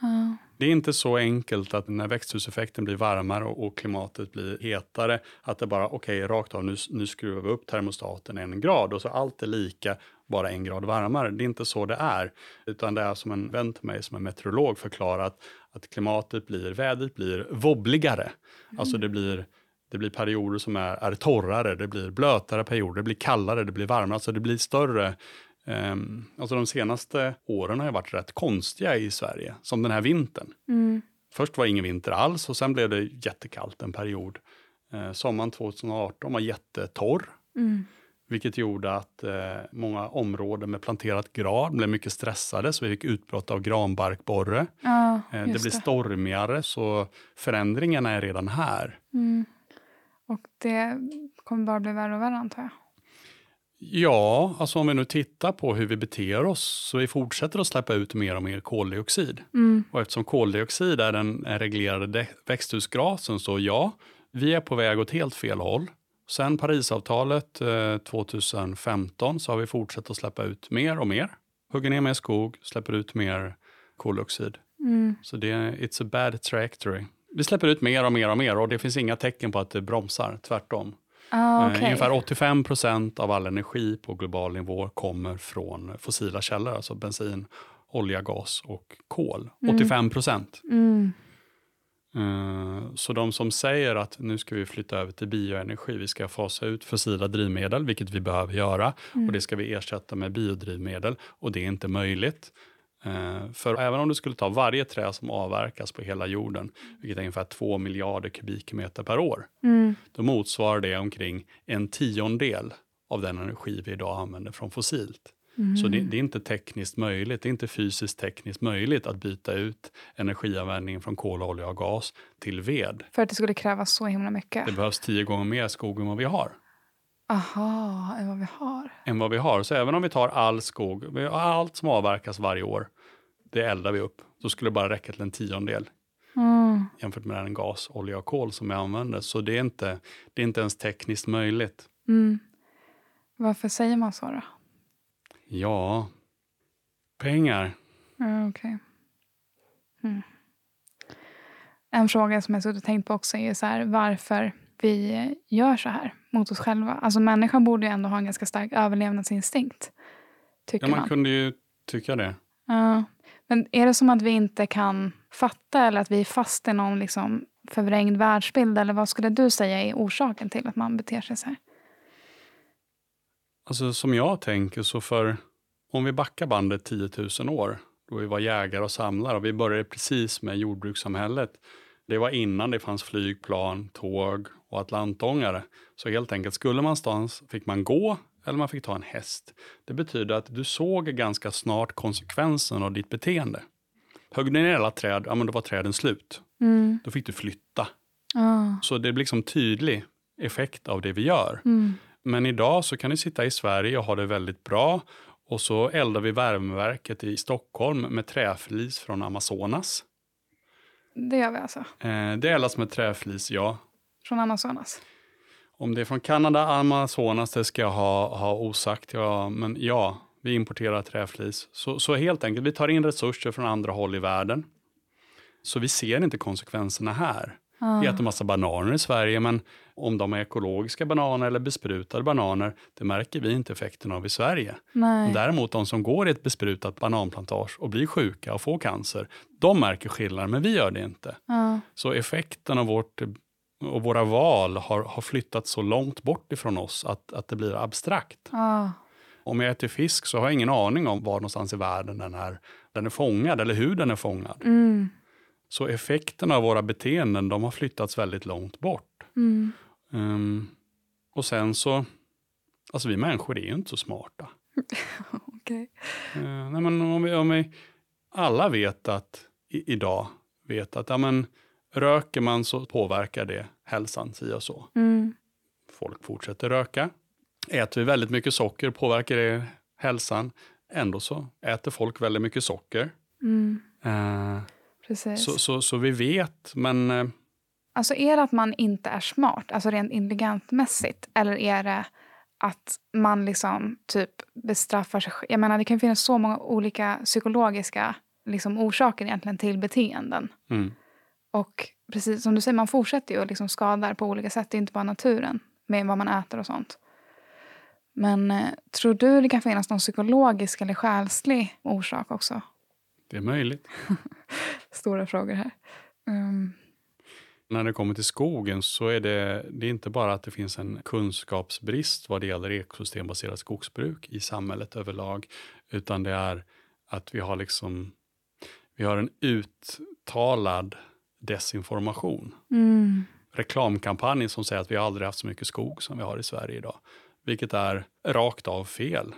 ja. Det är inte så enkelt att när växthuseffekten blir varmare och, klimatet blir hetare, att det bara, okej, rakt av, nu, nu skruvar vi upp termostaten en grad och så allt är lika, bara en grad varmare. Det är inte så det är, utan det är som en vän till mig som är meteorolog förklarat, att klimatet blir, vädret blir wobbligare. Alltså det blir, det blir perioder som är, är torrare, det blir blötare perioder, det blir kallare, det blir varmare, alltså det blir större Um, alltså de senaste åren har ju varit rätt konstiga i Sverige, som den här vintern. Mm. Först var det ingen vinter alls och sen blev det jättekallt en period. Eh, sommaren 2018 var jättetorr. Mm. Vilket gjorde att eh, många områden med planterat gran blev mycket stressade, så vi fick utbrott av granbarkborre. Ja, just det blir stormigare, så förändringarna är redan här. Mm. Och det kommer bara bli värre och värre antar jag. Ja, alltså om vi nu tittar på hur vi beter oss, så vi fortsätter att släppa ut mer och mer koldioxid. Mm. Och eftersom koldioxid är den reglerade de- växthusgasen, så ja, vi är på väg åt helt fel håll. Sen Parisavtalet eh, 2015 så har vi fortsatt att släppa ut mer och mer. Hugger ner mer skog, släpper ut mer koldioxid. Mm. Så det är it's a bad trajectory. Vi släpper ut mer och mer och mer och det finns inga tecken på att det bromsar, tvärtom. Ah, Eh, okej. Ungefär 85 procent av all energi på global nivå kommer från fossila källor, alltså bensin, olja, gas och kol. 85 procent. Mm. Eh, Så de som säger att nu ska vi flytta över till bioenergi, vi ska fasa ut fossila drivmedel, vilket vi behöver göra, och det ska vi ersätta med biodrivmedel, och det är inte möjligt. Eh, För även om du skulle ta varje trä som avverkas på hela jorden, vilket är ungefär 2 miljarder kubikmeter per år, Mm. då motsvarar det omkring en tiondel av den energi vi idag använder från fossilt. Så det, det är inte tekniskt möjligt, det är inte fysiskt tekniskt möjligt att byta ut energianvändningen från kol, olja och gas till ved. För att det skulle krävas så himla mycket. Det behövs tio gånger mer skog än vad vi har. Aha, än vad vi har. Än vad vi har. Så även om vi tar all skog, allt som avverkas varje år, det eldar vi upp. Så skulle det bara räcka till en tiondel Mm. jämfört med den gas, olja och kol som vi använder. Så det är inte, det är inte ens tekniskt möjligt. Mm. Varför säger man så då? Ja, pengar. Okej. Mm. En fråga som jag suttit och tänkt på också är så här, varför vi gör så här mot oss själva. Alltså människan borde ju ändå ha en ganska stark överlevnadsinstinkt. Tycker Ja, man man. kunde ju tycka det. Ja. Men är det som att vi inte kan fatta eller att vi är fast i någon liksom förvrängd världsbild? Eller vad skulle du säga är orsaken till att man beter sig så här? Alltså som jag tänker så för, om vi backar bandet 10 000 år, då vi var jägare och samlare och vi började precis med jordbrukssamhället. Det var innan det fanns flygplan, tåg och atlantångare. Så helt enkelt, skulle man stans fick man gå eller man fick ta en häst. Det betyder att du såg ganska snart konsekvensen av ditt beteende. Högg du ner alla träd, ja men då var träden slut. Mm. Då fick du flytta. Ah. Så det blir liksom tydlig effekt av det vi gör. Mm. Men idag så kan du sitta i Sverige och ha det väldigt bra och så eldar vi värmeverket i Stockholm med träflis från Amazonas. Det gör vi alltså. Eh, det eldas med träflis, ja. Från Amazonas. Om det är från Kanada, Amazonas, det ska jag ha, ha osagt. Ja, men ja, vi importerar träflis. Så, så helt enkelt, vi tar in resurser från andra håll i världen. Så vi ser inte konsekvenserna här. Ah. Vi äter massa bananer i Sverige, men om de är ekologiska bananer eller besprutade bananer, det märker vi inte effekten av i Sverige. Nej. Däremot de som går i ett besprutat bananplantage och blir sjuka och får cancer, de märker skillnad, men vi gör det inte. Ja. Så effekten av vårt och våra val har, har flyttat så långt bort ifrån oss att, att det blir abstrakt. Ja. Om jag äter fisk så har jag ingen aning om var någonstans i världen den är, den är fångad eller hur den är fångad. Mm. Så effekterna av våra beteenden de har flyttats väldigt långt bort. Mm. Ehm, och sen så, alltså vi människor är ju inte så smarta. Okej. Eh, nej, men om vi, om vi alla vet att i, idag vet att ja, men, röker man så påverkar det hälsan si och så. Mm. Folk fortsätter röka. Äter vi väldigt mycket socker påverkar det hälsan. Ändå så äter folk väldigt mycket socker. Mm. Eh, Precis. så, så, så vi vet, men eh, Alltså är det att man inte är smart, alltså rent intelligentmässigt, eller är det att man liksom typ bestraffar sig själv? Jag menar, det kan finnas så många olika psykologiska liksom, orsaker egentligen till beteenden. mm, Och precis som du säger, man fortsätter ju och liksom skadar på olika sätt. Det är inte bara naturen med vad man äter och sånt. Men eh, tror du det kan finnas någon psykologisk eller själslig orsak också? det är möjligt. Stora frågor här. Um, När det kommer till skogen så är det, det är inte bara att det finns en kunskapsbrist vad det gäller ekosystembaserat skogsbruk i samhället överlag, utan det är att vi har liksom vi har en uttalad desinformation. mm, Reklamkampanjer som säger att vi aldrig haft så mycket skog som vi har i Sverige idag. vilket är rakt av fel.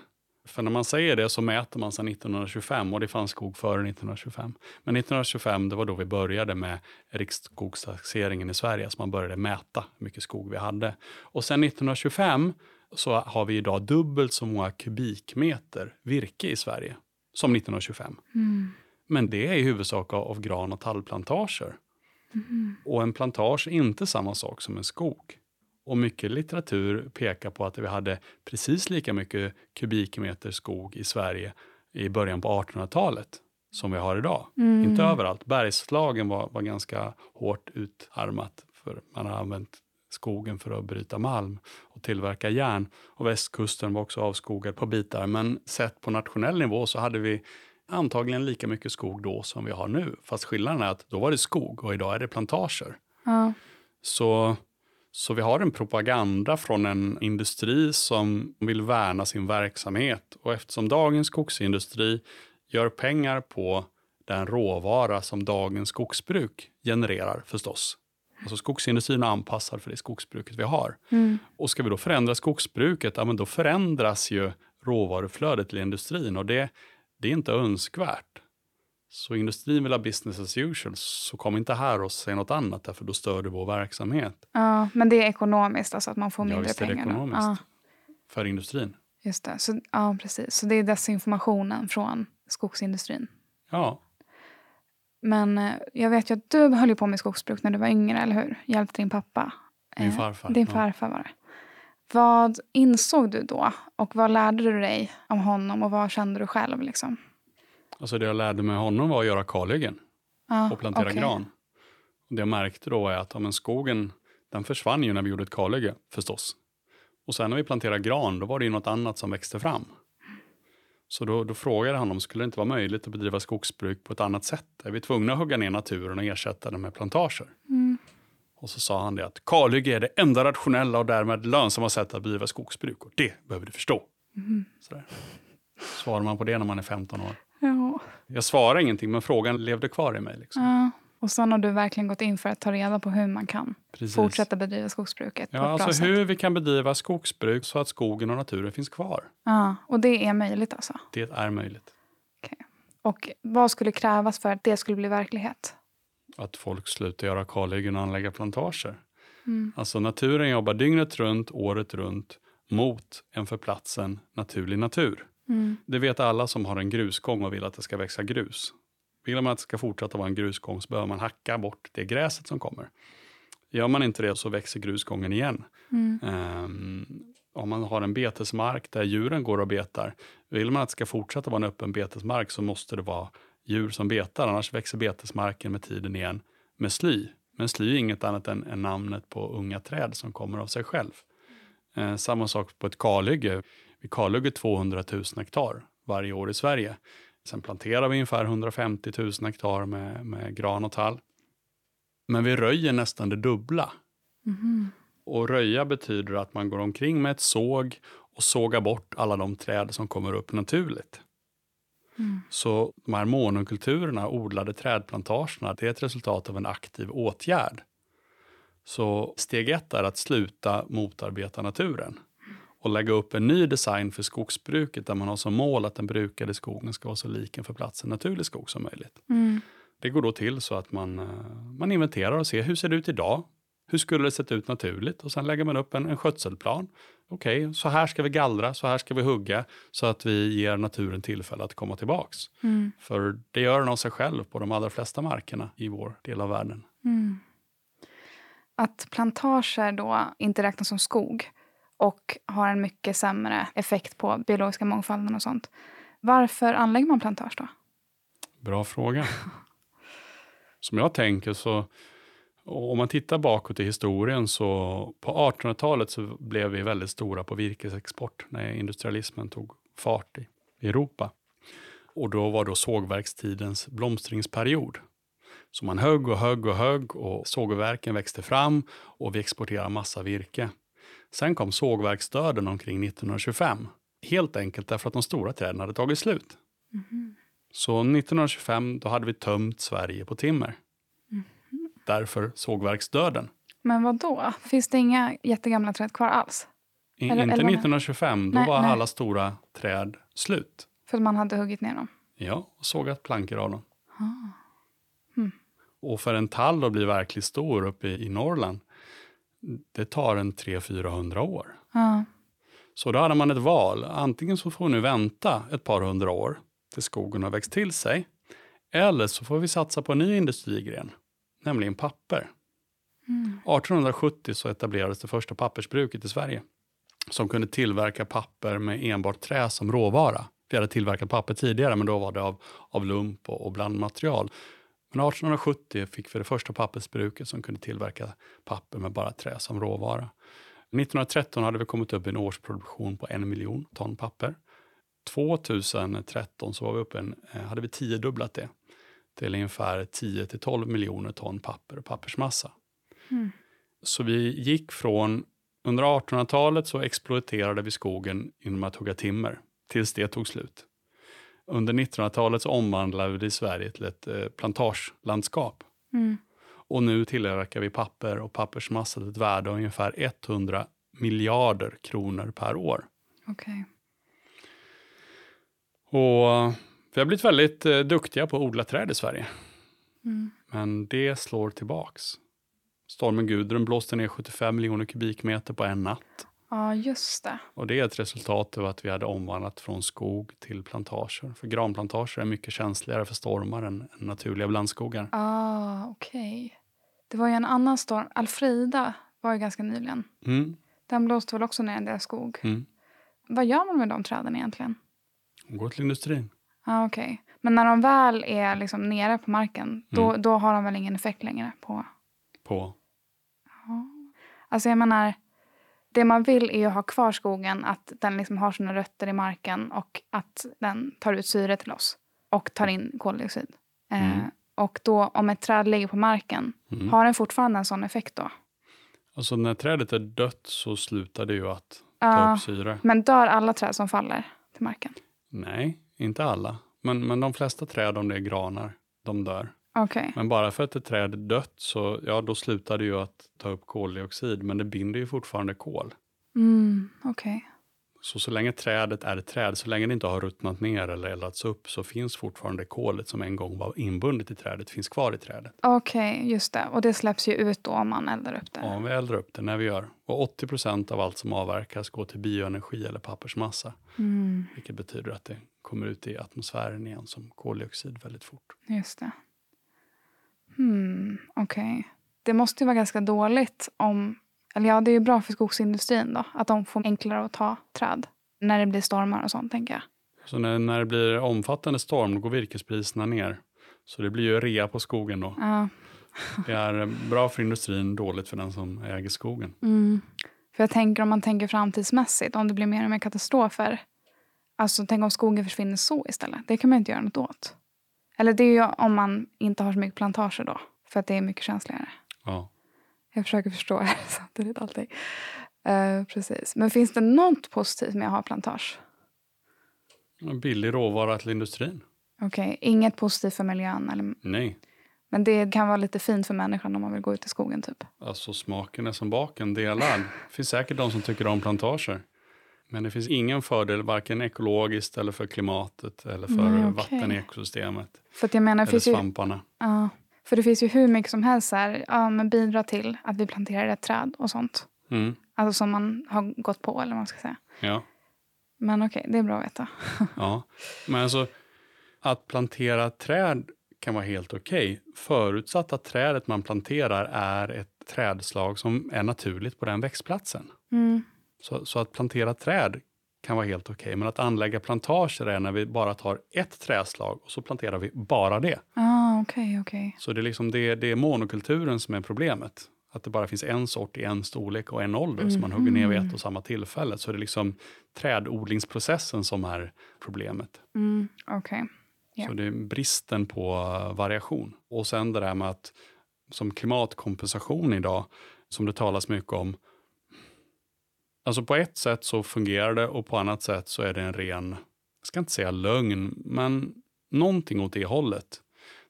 För när man säger det så mäter man sedan 1925 och det fanns skog före 1925. Men 1925 det var då vi började med riksskogstaxeringen i Sverige, så man började mäta hur mycket skog vi hade. Och sen 1925 så har vi idag dubbelt så många kubikmeter virke i Sverige som 1925. Mm. Men det är i huvudsak av, av gran och tallplantager. Och en plantage är inte samma sak som en skog. Och mycket litteratur pekar på att vi hade precis lika mycket kubikmeter skog i Sverige i början på 1800-talet som vi har idag. Inte överallt. Bergslagen var, var ganska hårt utarmat för man har använt skogen för att bryta malm och tillverka järn. Och västkusten var också avskogad på bitar. Men sett på nationell nivå så hade vi antagligen lika mycket skog då som vi har nu. Fast skillnaden är att då var det skog och idag är det plantager. Ja. Så, så vi har en propaganda från en industri som vill värna sin verksamhet. Och eftersom dagens skogsindustri gör pengar på den råvara som dagens skogsbruk genererar förstås. Alltså skogsindustrin är anpassad för det skogsbruket vi har. Mm. Och ska vi då förändra skogsbruket, ja men då förändras ju råvaruflödet till industrin och det, det är inte önskvärt. Så industrin vill ha business as usual, så kom inte här och säg något annat, därför då stör du vår verksamhet. ja, men det är ekonomiskt, alltså att man får Ja, mindre visst är det pengar. då. ekonomiskt. Ja, För industrin. just det. Så, ja, precis. Så det är desinformationen från skogsindustrin. Ja, Men eh, jag vet ju att du höll på med skogsbruk när du var yngre, eller hur? Hjälpte din pappa. min Eh, farfar. Din ja. farfar var det. Vad insåg du då? Och vad lärde du dig om honom och vad kände du själv? Liksom? Alltså det jag lärde mig honom var att göra kalhyggen Ja, och plantera okej. gran. Och det jag märkte då är att ja, men skogen den försvann ju när vi gjorde ett kalhygge förstås. Och sen när vi planterade gran då var det ju något annat som växte fram. Så då, då frågade han om skulle det inte vara möjligt att bedriva skogsbruk på ett annat sätt. Är vi tvungna att hugga ner naturen och ersätta den med plantager? Mm. Och så sa han det att kalhygge är det enda rationella och därmed lönsamma sättet att bedriva skogsbruk. Och det behöver du förstå. Mm. Sådär. Svarar man på det när man är 15 år? Ja. Jag svarade ingenting, men frågan levde kvar i mig. Liksom. ja. Och sen har du verkligen gått in för att ta reda på hur man kan Precis. fortsätta bedriva skogsbruket på Ja, alltså sätt. hur vi kan bedriva skogsbruk så att skogen och naturen finns kvar. Ja, och det är möjligt alltså. Det är möjligt. Och vad skulle krävas för att det skulle bli verklighet? Att folk slutar göra kalhyggen och anlägga plantager. Mm. Alltså naturen jobbar dygnet runt, året runt mot en för platsen naturlig natur. Mm. Det vet alla som har en grusgång och vill att det ska växa grus. Vill man att det ska fortsätta vara en grusgång så behöver man hacka bort det gräset som kommer. Gör man inte det så växer grusgången igen. Mm. Ehm, om man har en betesmark där djuren går och betar. Vill man att det ska fortsätta vara en öppen betesmark så måste det vara djur som betar. Annars växer betesmarken med tiden igen med sly. Men sly är inget annat än, än namnet på unga träd som kommer av sig själv. Eh, samma sak på ett kalhygge. Vi kalhugger 200 000 hektar varje år i Sverige. Sen planterar vi ungefär 150 000 hektar med, med gran och tall. Men vi röjer nästan det dubbla. Mhm. Och röja betyder att man går omkring med ett såg och sågar bort alla de träd som kommer upp naturligt. Mm. Så de här monokulturerna, odlade trädplantagerna, det är ett resultat av en aktiv åtgärd. Så steg ett är att sluta motarbeta naturen och lägga upp en ny design för skogsbruket där man har som mål att den brukade skogen ska vara så lik en för platsen naturlig skog som möjligt. Mm. Det går då till så att man, eh, man inventerar och ser hur ser det ut idag? Hur skulle det sett ut naturligt? Och sen lägger man upp en, en skötselplan. Okej, så här ska vi gallra, så här ska vi hugga så att vi ger naturen tillfälle att komma tillbaks. Mm. För det gör den av sig själv på de allra flesta markerna i vår del av världen. Mm. Att plantager då inte räknas som skog och har en mycket sämre effekt på biologiska mångfalden och sånt. Varför anlägger man plantage då? Bra fråga. Som jag tänker så, om man tittar bakåt i historien så på 1800-talet så blev vi väldigt stora på virkesexport när industrialismen tog fart i Europa. Och då var då sågverkstidens blomstringsperiod. Så man högg och högg och högg och sågverken växte fram och vi exporterade massa virke. Sen kom sågverksdöden omkring 1925. Helt enkelt därför att de stora träden hade tagit slut. Så 1925 då hade vi tömt Sverige på timmer. Därför sågverksdöden. Men vad då? Finns det inga jättegamla träd kvar alls? I, Eller- inte eller vad- 1925, då Nej, var nej. alla stora träd slut. För att man hade huggit ner dem? Ja, och sågat plankor av dem. Ah. Och för en tall att bli verkligt stor uppe i, i Norrland, det tar en 300-400 år. Ja. Så då hade man ett val. Antingen så får nu vänta ett par hundra år till skogen har växt till sig. Eller så får vi satsa på en ny industrigren, nämligen papper. Mm. 1870 så etablerades det första pappersbruket i Sverige som kunde tillverka papper med enbart trä som råvara. Vi hade tillverkat papper tidigare, men då var det av, av lump och, och blandmaterial. Men 1870 fick vi det första pappersbruket som kunde tillverka papper med bara trä som råvara. 1913 hade vi kommit upp i en årsproduktion på en miljon ton papper. 2013 så var vi uppe en, eh, hade vi tiodubblat det till ungefär 10-12 miljoner ton papper och pappersmassa. Mm. Så vi gick från, under 1800-talet så exploaterade vi skogen genom att hugga timmer, tills det tog slut. Under 1900-talet så omvandlade vi Sverige till ett eh, plantagelandskap. Mm. Och nu tillverkar vi papper och pappersmassa till ett värde av ungefär 100 miljarder kronor per år. Okej. Och vi har blivit väldigt eh, duktiga på att odla träd i Sverige. Mm. Men det slår tillbaks. Stormen Gudrun blåste ner 75 miljoner kubikmeter på en natt. Ja, just det. Och det är ett resultat av att vi hade omvandlat från skog till plantager. För granplantager är mycket känsligare för stormar än, än naturliga blandskogar. Ah, okej. Det var ju en annan storm. Alfrida var ju ganska nyligen. Mm, Den blåste väl också ner en del skog. mm. Vad gör man med de träden egentligen? Gå till industrin. Ah, okej. Men när de väl är liksom nere på marken, då, Mm. då har de väl ingen effekt längre på... På. Alltså jag menar, det man vill är ju ha kvar skogen, att den liksom har sina rötter i marken och att den tar ut syre till oss och tar in koldioxid. Eh, Mm. och då om ett träd ligger på marken, Mm. har den fortfarande en sån effekt då? Alltså när trädet är dött så slutar det ju att ta Ja, upp syre. men dör alla träd som faller till marken? Nej, inte alla. Men, men de flesta träd, om det är granar, de dör. Okej. Men bara för att ett träd är dött så ja, då slutar det ju att ta upp koldioxid, men det binder ju fortfarande kol. Mm, okej. Så så länge trädet är ett träd, så länge det inte har ruttnat ner eller eldats upp, så finns fortfarande kolet som en gång var inbundet i trädet, finns kvar i trädet. Okej, just det. Och det släpps ju ut då om man eldar upp det. Ja, vi eldar upp det när vi gör. Och 80 procent av allt som avverkas går till bioenergi eller pappersmassa, Mm, vilket betyder att det kommer ut i atmosfären igen som koldioxid väldigt fort. just det. Hmm, okej. Det måste ju vara ganska dåligt om... Eller ja, det är ju bra för skogsindustrin då. Att de får enklare att ta träd. När det blir stormar och sånt, tänker jag. Så när, när det blir omfattande storm, går virkespriserna ner. Så det blir ju rea på skogen då. Ja. Det är bra för industrin, dåligt för den som äger skogen. Mm. För jag tänker om man tänker framtidsmässigt, om det blir mer och mer katastrofer. Alltså tänk om skogen försvinner så istället. Det kan man inte göra något åt. Eller det är ju om man inte har så mycket plantager då. För att det är mycket känsligare. Ja. Jag försöker förstå här samtidigt allting. Eh, precis. Men finns det något positivt med att ha plantage? Billig råvara till industrin? Okej, inget positivt för miljön. Eller, Nej. men det kan vara lite fint för människan om man vill gå ut i skogen typ. Alltså smaken är som baken delad. Det finns säkert de som tycker om plantager. Men det finns ingen fördel varken ekologiskt eller för klimatet eller för Nej, okej. vatten i ekosystemet. För att jag menar, Eller finns ju, svamparna. För det finns ju hur mycket som helst så här, ja, men bidra till att vi planterar ett träd och sånt. Mm. Alltså som man har gått på eller vad man ska säga. Ja. Men okej, det är bra att veta. ja. Men alltså att plantera träd kan vara helt okej. Förutsatt att trädet man planterar är ett trädslag som är naturligt på den växtplatsen. Mm. Så, så att plantera träd kan vara helt okej. Men att anlägga plantager är när vi bara tar ett trädslag och så planterar vi bara det. Ah, okej, okej. Så det är, liksom det, det är monokulturen som är problemet. Att det bara finns en sort i en storlek och en ålder som man hugger ner vid ett och samma tillfälle. Så det är liksom trädodlingsprocessen som är problemet. Mm, okej. Ja. Så det är bristen på variation. Och sen det där med att som klimatkompensation idag, som det talas mycket om. Alltså på ett sätt så fungerar det och på annat sätt så är det en ren, jag ska inte säga lögn, men någonting åt det hållet.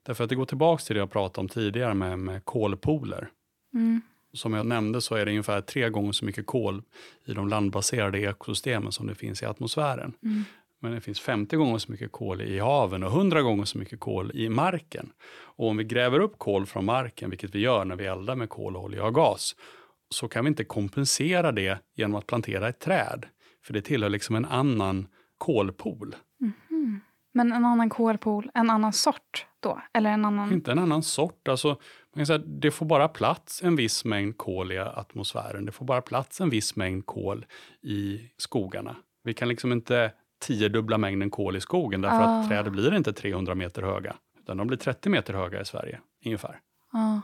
Därför att det går tillbaka till det jag pratade om tidigare med, med kolpooler. Mm. Som jag nämnde så är det ungefär tre gånger så mycket kol i de landbaserade ekosystemen som det finns i atmosfären. Mm. Men det finns 50 gånger så mycket kol i haven och 100 gånger så mycket kol i marken. Och om vi gräver upp kol från marken, vilket vi gör när vi eldar med kol, olja och gas, så kan vi inte kompensera det genom att plantera ett träd. För det tillhör liksom en annan kolpool. Mhm. Men en annan kolpool, en annan sort då? Eller en annan... Inte en annan sort. Alltså, man kan säga, det får bara plats en viss mängd kol i atmosfären. Det får bara plats en viss mängd kol i skogarna. Vi kan liksom inte tiodubbla mängden kol i skogen därför Ah. att träd blir inte 300 meter höga. Utan de blir 30 meter höga i Sverige, ungefär. Ja.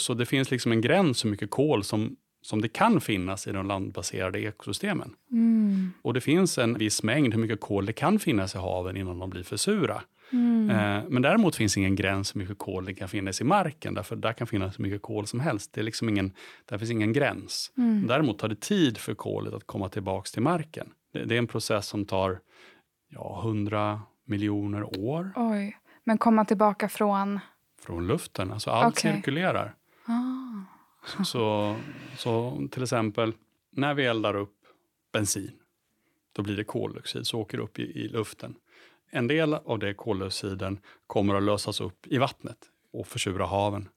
Så det finns liksom en gräns hur mycket kol som, som det kan finnas i de landbaserade ekosystemen. Mm. Och det finns en viss mängd hur mycket kol det kan finnas i haven innan de blir för sura. Mm. Eh, men däremot finns ingen gräns hur mycket kol det kan finnas i marken. Därför där kan finnas hur mycket kol som helst. Det är liksom ingen, där finns ingen gräns. Mm. Däremot tar det tid för kolet att komma tillbaka till marken. Det, det är en process som tar ja, 100 miljoner år Oj. Men komma tillbaka från... från luften. Alltså allt Okej. cirkulerar. Så, så till exempel när vi eldar upp bensin, då blir det koldioxid som åker upp i, i luften. En del av det koldioxiden kommer att lösas upp i vattnet och försura haven.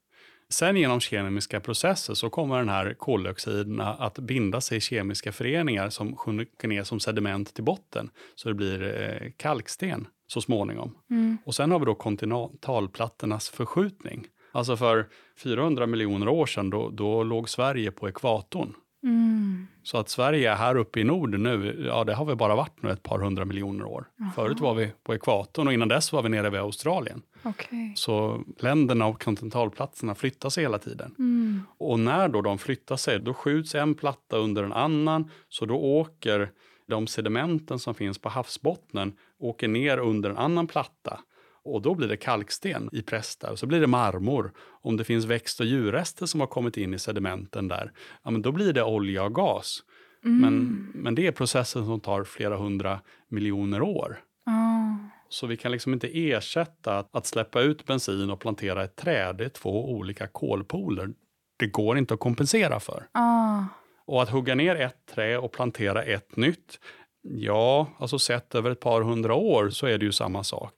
Sen genom kemiska processer så kommer den här koldioxiden att binda sig i kemiska föreningar som sjunker ner som sediment till botten. Så det blir eh, kalksten så småningom. Mm. Och sen har vi då kontinentalplattornas förskjutning. Alltså för 400 miljoner år sedan, då, då låg Sverige på ekvatorn. Mm. Så att Sverige är här uppe i Norden nu, ja det har vi bara varit nu ett par hundra miljoner år. Förut var vi på ekvatorn och innan dess var vi nere vid Australien. Okej. Så länderna och kontinentalplatserna flyttar sig hela tiden. Mm. Och när då de flyttar sig, då skjuts en platta under en annan, så då åker de sedimenten som finns på havsbottnen åker ner under en annan platta. Och då blir det kalksten i prästar, så blir det marmor. Om det finns växt och djurrester som har kommit in i sedimenten där, ja men då blir det olja och gas. Mm. Men, men det är processen som tar flera hundra miljoner år. Ah. Så vi kan liksom inte ersätta att, att släppa ut bensin och plantera ett träd. Det är två olika kolpooler. Det går inte att kompensera för. Ah. Och att hugga ner ett trä och plantera ett nytt, ja, alltså sett över ett par hundra år så är det ju samma sak.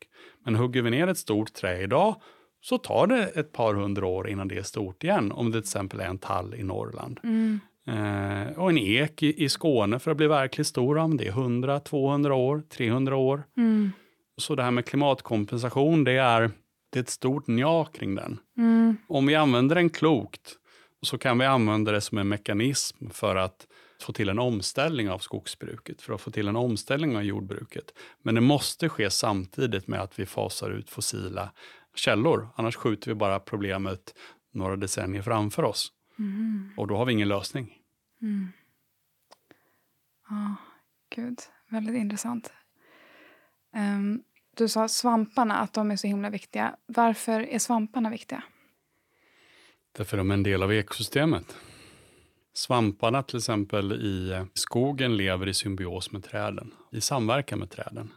Men hugger vi ner ett stort trä idag så tar det ett par hundra år innan det är stort igen. Om det till exempel är en tall i Norrland. Mm. Eh, och en ek i, i Skåne för att bli verkligt stor, om det är 100, 200 år, 300 år. Mm. Så det här med klimatkompensation, det är, det är ett stort ja kring den. Mm. Om vi använder den klokt så kan vi använda det som en mekanism för att få till en omställning av skogsbruket, för att få till en omställning av jordbruket. Men det måste ske samtidigt med att vi fasar ut fossila källor. Annars skjuter vi bara problemet några decennier framför oss. Mm. Och då har vi ingen lösning. Mm. Ja, gud. Väldigt intressant. Ehm, du sa svamparna, att de är så himla viktiga. Varför är svamparna viktiga? Därför de är en del av ekosystemet. Svamparna till exempel i skogen lever i symbios med träden, i samverkan med träden.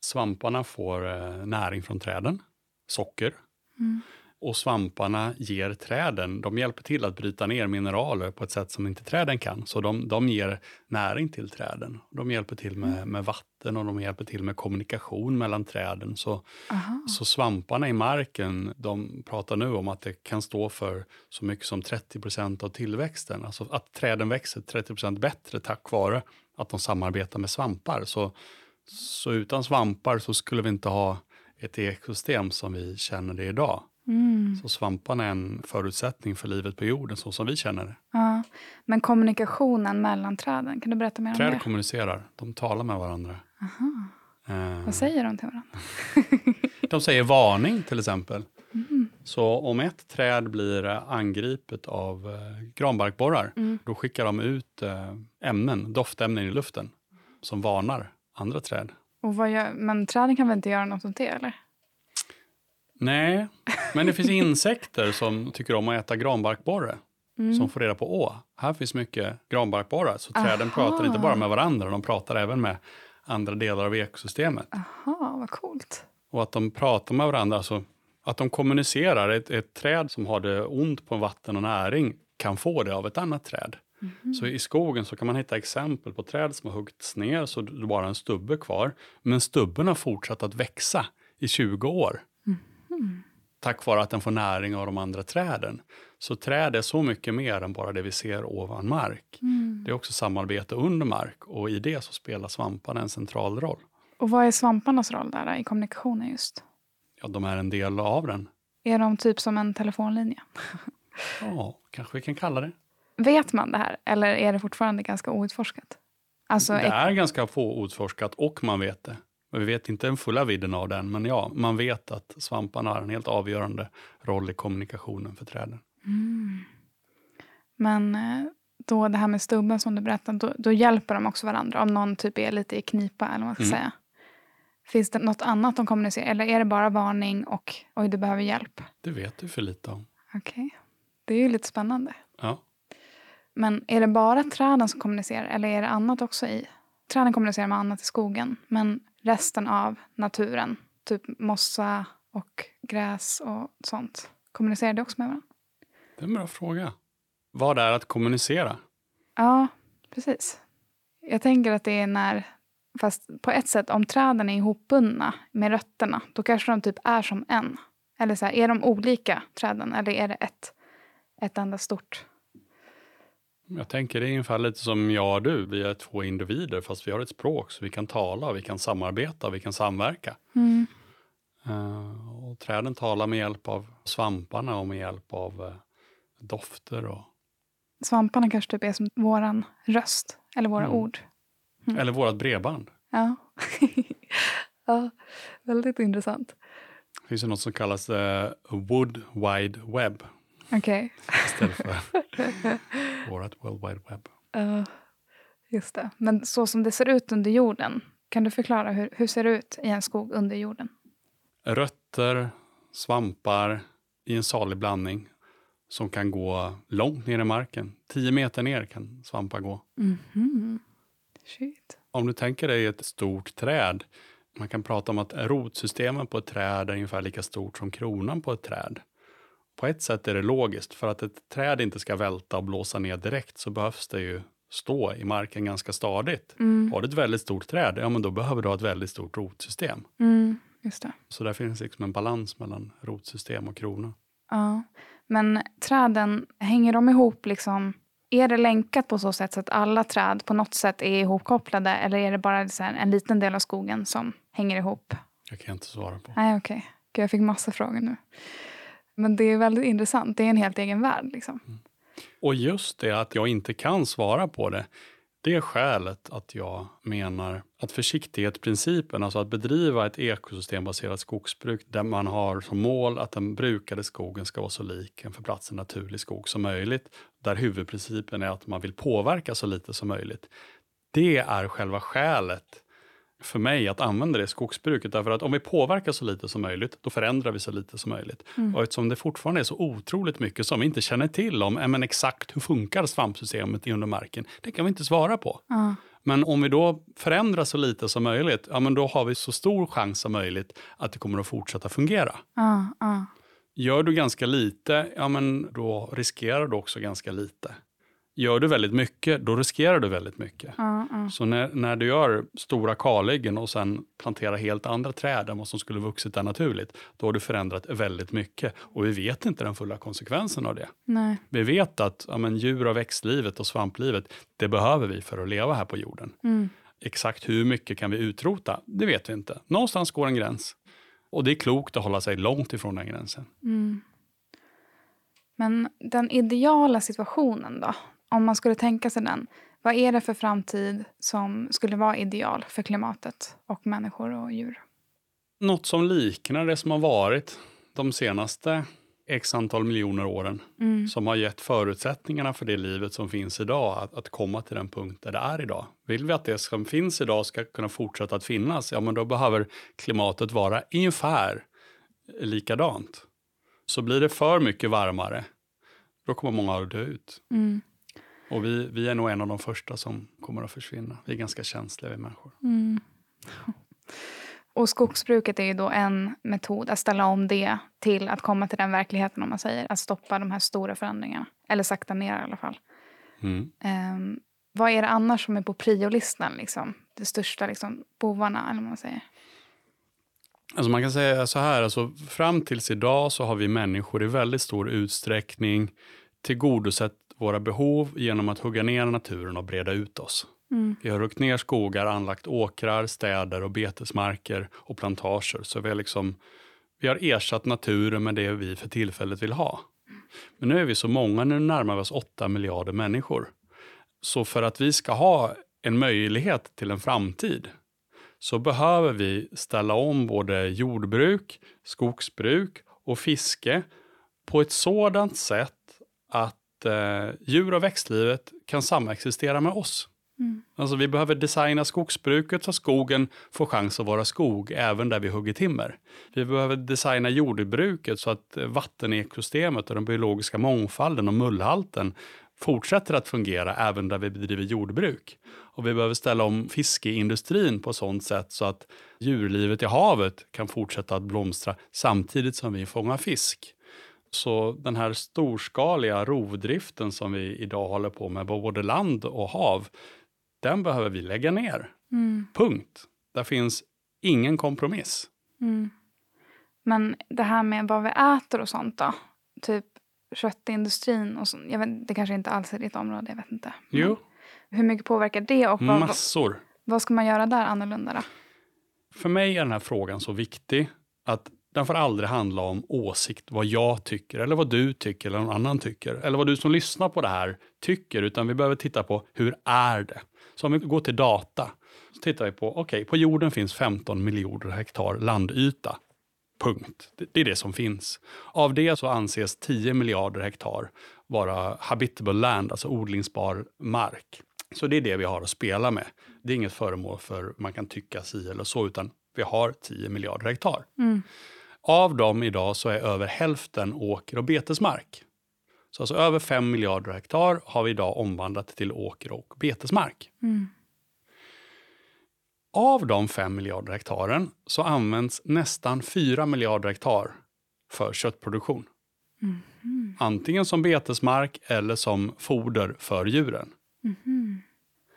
Svamparna får eh, näring från träden, socker. Mm. Och svamparna ger träden, de hjälper till att bryta ner mineraler på ett sätt som inte träden kan. Så de, de ger näring till träden. De hjälper till med, med vatten och de hjälper till med kommunikation mellan träden. Så Aha. så svamparna i marken, de pratar nu om att det kan stå för så mycket som 30 procent av tillväxten. Alltså att träden växer 30 procent bättre tack vare att de samarbetar med svampar. Så, så utan svampar så skulle vi inte ha ett ekosystem som vi känner det idag. Mm. Så svamparna är en förutsättning för livet på jorden så som vi känner det. Ja. Men kommunikationen mellan träden, kan du berätta mer om Träd det? kommunicerar, de talar med varandra. Aha. Eh, Vad säger de till varandra? De säger varning till exempel. Mm. Så om ett träd blir eh, angripet av eh, granbarkborrar, Mm. då skickar de ut eh, ämnen, doftämnen i luften som varnar andra träd. Och gör, men träden kan väl inte göra något åt det, eller? Nej, men det finns insekter som tycker om att äta granbarkborre. Mm. Som får reda på, åh, här finns mycket granbarkborrar. Så träden Aha. pratar inte bara med varandra, de pratar även med andra delar av ekosystemet. Aha, vad coolt. Och att de pratar med varandra, alltså att de kommunicerar. Ett, ett träd som har det ont på vatten och näring kan få det av ett annat träd. Mhm. Så i skogen så kan man hitta exempel på träd som har huggits ner så det är bara en stubbe kvar. Men stubben har fortsatt att växa i 20 år. Tack vare att den får näring av de andra träden. Så träd är så mycket mer än bara det vi ser ovan mark. Mm. Det är också samarbete under mark och i det så spelar svamparna en central roll. Och vad är svamparnas roll där i kommunikationen just? Ja, de är en del av den. Är de typ som en telefonlinje? Ja, kanske vi kan kalla det. Vet man det här eller är det fortfarande ganska outforskat? Alltså, Det är ganska få utforskat och man vet det. Vi vet inte den fulla vidden av den, men ja, man vet att svamparna har en helt avgörande roll i kommunikationen för träden. Mm. Men eh, då det här med stubben som du berättade, då, då hjälper de också varandra om någon typ är lite i knipa eller vad man ska Mm. säga. Finns det något annat de kommunicerar eller är det bara varning och oj du behöver hjälp? Det vet du för lite om. Okej, det är ju lite spännande. Ja. Men är det bara träden som kommunicerar eller är det annat också i? Träden kommunicerar med annat i skogen men resten av naturen, typ mossa och gräs och sånt, kommunicerar det också med varandra? Det är en bra fråga. Vad är att kommunicera? Ja, precis. Jag tänker att det är när, fast på ett sätt om träden är ihopbundna med rötterna, då kanske de typ är som en. Eller så här, är de olika träden eller är det ett, ett enda stort? Jag tänker det är ungefär lite som jag och du. Vi är två individer fast vi har ett språk så vi kan tala, vi kan samarbeta, vi kan samverka. Mm. Eh, och träden talar med hjälp av svamparna och med hjälp av eh, dofter och, Svamparna kanske typ är som våran röst, eller våra Mm. ord. Mm. eller vårt bredband. Ja. ja, väldigt intressant. Det finns ju något som kallas eh, Wood Wide Web Okej, istället för vårt World Wide Web. Ja, just det. Men så som det ser ut under jorden, kan du förklara hur, hur ser det ut i en skog under jorden? Rötter, svampar i en salig blandning som kan gå långt ner i marken. 10 meter ner kan svampar gå. Mhm. Shit. Om du tänker dig ett stort träd, man kan prata om att rotsystemet på ett träd är ungefär lika stort som kronan på ett träd. På ett sätt är det logiskt, för att ett träd inte ska välta och blåsa ner direkt så behövs det ju stå i marken ganska stadigt. Mm. Har du ett väldigt stort träd, ja men då behöver du ha ett väldigt stort rotsystem. Mm, just det. Så där finns liksom en balans mellan rotsystem och krona. Ja. Men träden, hänger de ihop liksom? Är det länkat på så sätt så att alla träd på något sätt är ihopkopplade eller är det bara en liten del av skogen som hänger ihop? Jag kan inte svara på. Nej, okej. Gud, Jag fick massa frågor nu. Men det är väldigt intressant. Det är en helt egen värld. Liksom. Mm. Och just det att jag inte kan svara på det, det är skälet att jag menar att försiktighetsprincipen, alltså att bedriva ett ekosystembaserat skogsbruk där man har som mål att den brukade skogen ska vara så lik en för platsen naturlig skog som möjligt, där huvudprincipen är att man vill påverka så lite som möjligt. Det är själva skälet för mig att använda det i skogsbruket. Därför att om vi påverkar så lite som möjligt, då förändrar vi så lite som möjligt. Och eftersom det fortfarande är så otroligt mycket som vi inte känner till om, men exakt hur funkar svampsystemet i under marken, det kan vi inte svara på. Ja. Men om vi då förändrar så lite som möjligt, ja men då har vi så stor chans som möjligt att det kommer att fortsätta fungera. Ja. Gör du ganska lite, ja men då riskerar du också ganska lite. Gör du väldigt mycket, då riskerar du väldigt mycket. ja, ja. Så när, när du gör stora kalhyggen och sen planterar helt andra träd än vad som skulle vuxit där naturligt, då har du förändrat väldigt mycket. Och vi vet inte den fulla konsekvensen av det. Nej. Vi vet att ja, men, djur och växtlivet och svamplivet, det behöver vi för att leva här på jorden. Mm. Exakt hur mycket kan vi utrota? Det vet vi inte. Någonstans går en gräns. Och det är klokt att hålla sig långt ifrån den gränsen. Mm. Men den ideala situationen då? Om man skulle tänka sig den. Vad är det för framtid som skulle vara ideal för klimatet och människor och djur? Något som liknar det som har varit de senaste x antal miljoner åren. Mm. som har gett förutsättningarna för det livet som finns idag att, att komma till den punkt där det är idag. Vill vi att det som finns idag ska kunna fortsätta att finnas, ja men då behöver klimatet vara ungefär likadant. Så blir det för mycket varmare, då kommer många att dö ut. Mm. Och vi, vi är nog en av de första som kommer att försvinna. Vi är ganska känsliga vi människor. Mm. Och skogsbruket är ju då en metod att ställa om det till att komma till den verkligheten om man säger. Att stoppa de här stora förändringarna. Eller sakta ner i alla fall. Mm. Um, vad är det annars som är på priolistan? Liksom? De största liksom, bovarna, eller vad man säger. Alltså man kan säga så här, alltså fram tills idag så har vi människor i väldigt stor utsträckning tillgodosett våra behov genom att hugga ner naturen och breda ut oss. Mm. Vi har huggit ner skogar, anlagt åkrar, städer och betesmarker och plantager. Så vi har, liksom, vi har ersatt naturen med det vi för tillfället vill ha. Men nu är vi så många, nu närmar vi oss 8 miljarder människor. Så för att vi ska ha en möjlighet till en framtid så behöver vi ställa om både jordbruk, skogsbruk och fiske på ett sådant sätt att eh, djur och växtlivet kan samexistera med oss. Mm. Alltså vi behöver designa skogsbruket så att skogen får chans att vara skog även där vi hugger timmer. Vi behöver designa jordbruket så att vattenekosystemet och den biologiska mångfalden och mullhalten fortsätter att fungera även där vi bedriver jordbruk. Och vi behöver ställa om fiskeindustrin på sånt sätt så att djurlivet i havet kan fortsätta att blomstra samtidigt som vi fångar fisk. Så den här storskaliga rovdriften som vi idag håller på med på både land och hav, den behöver vi lägga ner. Mm. Punkt. Där finns ingen kompromiss. Mm. Men det här med vad vi äter och sånt då? Typ köttindustrin och sånt. Jag vet, det kanske inte alls är ditt område, jag vet inte. Men Jo, Hur mycket påverkar det och vad, massor. vad ska man göra där annorlunda då? För mig är den här frågan så viktig att den får aldrig handla om åsikt, vad jag tycker eller vad du tycker eller någon annan tycker. Eller vad du som lyssnar på det här tycker, utan vi behöver titta på hur är det? Så om vi går till data, så tittar vi på, okej, okay, på jorden finns 15 miljoner hektar landyta. Punkt. Det, är det som finns. Av det så anses 10 miljarder hektar vara habitable land, alltså odlingsbar mark. Så det är det vi har att spela med. Det är inget föremål för man kan tycka si eller så, utan vi har 10 miljarder hektar. Mm. Av dem idag så är över hälften åker och betesmark. Så alltså över 5 miljarder hektar har vi idag omvandlat till åker och betesmark. Mm. Av de 5 miljarder hektaren så används nästan 4 miljarder hektar för köttproduktion. Mhm. Antingen som betesmark eller som foder för djuren. Mhm.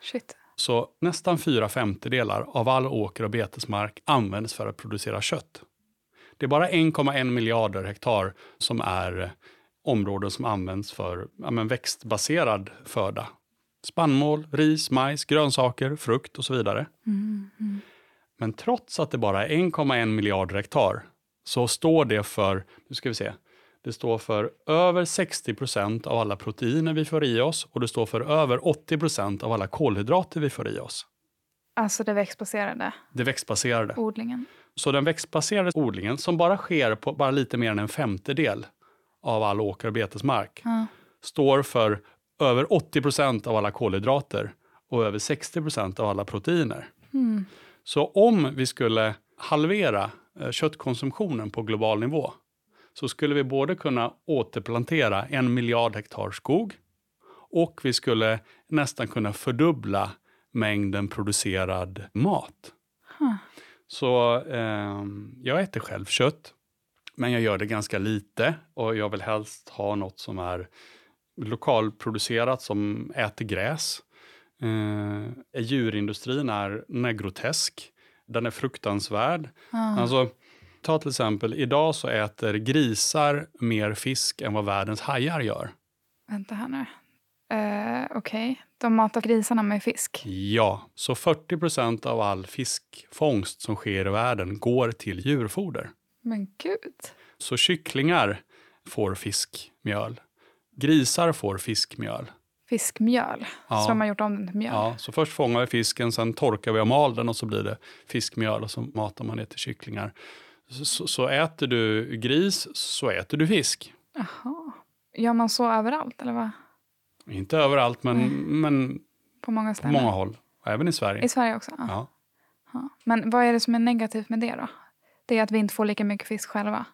Shit. Så nästan fyra femtedelar av all åker och betesmark används för att producera kött. Det är bara 1,1 miljarder hektar som är områden som används för ja, men växtbaserad föda. Spannmål, ris, majs, grönsaker, frukt och så vidare. Mm. Mm. Men trots att det bara är 1,1 miljarder hektar så står det för, nu ska vi se, det står för över 60 procent av alla proteiner vi får i oss och det står för över 80 procent av alla kolhydrater vi får i oss. Alltså det växtbaserade Det växtbaserade. odlingen. Så den växtbaserade odlingen, som bara sker på bara lite mer än en femtedel av all åker och betesmark, Ja. står för över 80 procent av alla kolhydrater och över 60 procent av alla proteiner. Mm. Så om vi skulle halvera eh, köttkonsumtionen på global nivå så skulle vi både kunna återplantera en miljard hektar skog och vi skulle nästan kunna fördubbla mängden producerad mat. Huh. Så eh, jag äter själv kött, men jag gör det ganska lite och jag vill helst ha något som är lokalproducerat som äter gräs. Eh, djurindustrin är, den är grotesk, den är fruktansvärd. Ja. Alltså, ta till exempel, idag så äter grisar mer fisk än vad världens hajar gör. Vänta här nu. Uh, Okej, de matar grisarna med fisk. Ja, så 40 procent av all fiskfångst som sker i världen går till djurfoder. Men gud. Så kycklingar får fiskmjöl. Grisar får fiskmjöl. Fiskmjöl. Ja. Så de har gjort om den till mjöl. Ja, så först fångar vi fisken, sen torkar vi och mal den och så blir det fiskmjöl och så matar man det till kycklingar. Så, så, så äter du gris så äter du fisk. Jaha. Gör man så överallt eller vad? Inte överallt, men, Nej. men På många på ställen? många håll. Även i Sverige. I Sverige också? Ja. Ja. Ja. Men vad är det som är negativt med det då? Det är att vi inte får lika mycket fisk själva.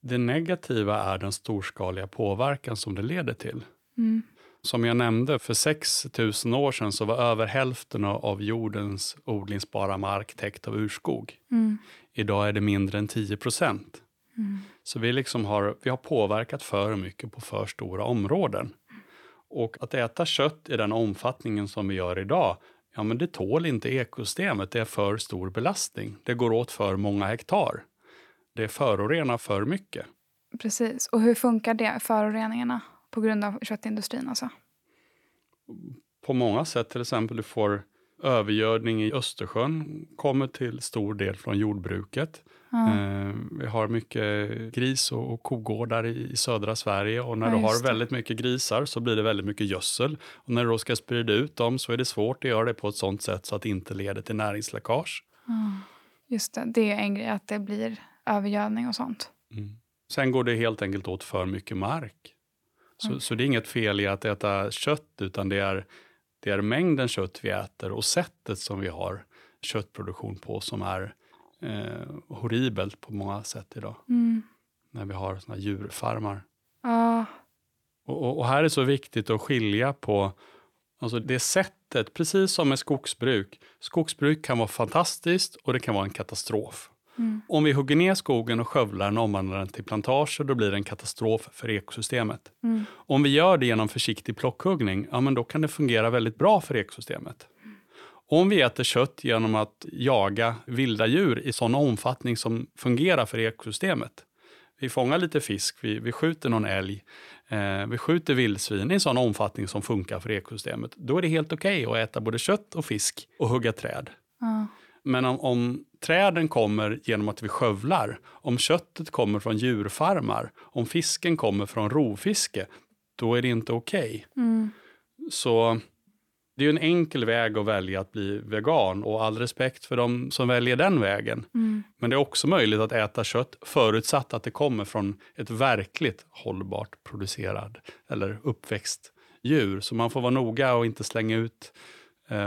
Det negativa är den storskaliga påverkan som det leder till. Mm. Som jag nämnde, för 6 000 år sedan så var över hälften av jordens odlingsbara mark täckt av urskog. Mm. Idag är det mindre än 10 procent. Mm. Så vi, liksom har, vi har påverkat för mycket på för stora områden. Och att äta kött i den omfattningen som vi gör idag, ja men det tål inte ekosystemet. Det är för stor belastning. Det går åt för många hektar. Det förorenar för mycket. Precis. Och hur funkar det, föroreningarna, på grund av köttindustrin? Alltså? På många sätt, till exempel du får övergödning i Östersjön, kommer till stor del från jordbruket. Eh, vi har mycket gris och, och kogårdar i, i södra Sverige och när Ja, du har väldigt mycket grisar så blir det väldigt mycket gödsel. Och när du då ska sprida ut dem så är det svårt att göra det på ett sådant sätt så att det inte leder till näringsläckage. Ja. Just det, det är en grej, att det blir övergödning och sånt. Mm. Sen går det helt enkelt åt för mycket mark. Så, Mm. så det är inget fel i att äta kött, utan det är, det är mängden kött vi äter och sättet som vi har köttproduktion på som är eh, horribelt på många sätt idag. Mm. När vi har såna djurfarmar. Ja, Och, och, och här är det så viktigt att skilja på alltså det sättet, precis som med skogsbruk. Skogsbruk kan vara fantastiskt och det kan vara en katastrof. Mm. Om vi hugger ner skogen och skövlar den och omvandlar den till plantager, då blir det en katastrof för ekosystemet. Mm. Om vi gör det genom försiktig plockhuggning, ja men då kan det fungera väldigt bra för ekosystemet. Om vi äter kött genom att jaga vilda djur i sån omfattning som fungerar för ekosystemet. Vi fångar lite fisk, vi, vi skjuter någon älg, eh, vi skjuter vildsvin i sån omfattning som funkar för ekosystemet. Då är det helt okej att äta både kött och fisk och hugga träd. ja. Men om, om träden kommer genom att vi skövlar, om köttet kommer från djurfarmar, om fisken kommer från rovfiske, då är det inte okej. Mm. Så det är ju en enkel väg att välja att bli vegan och all respekt för de som väljer den vägen. Mm. Men det är också möjligt att äta kött förutsatt att det kommer från ett verkligt hållbart producerad eller uppväxt djur. Så man får vara noga och inte slänga ut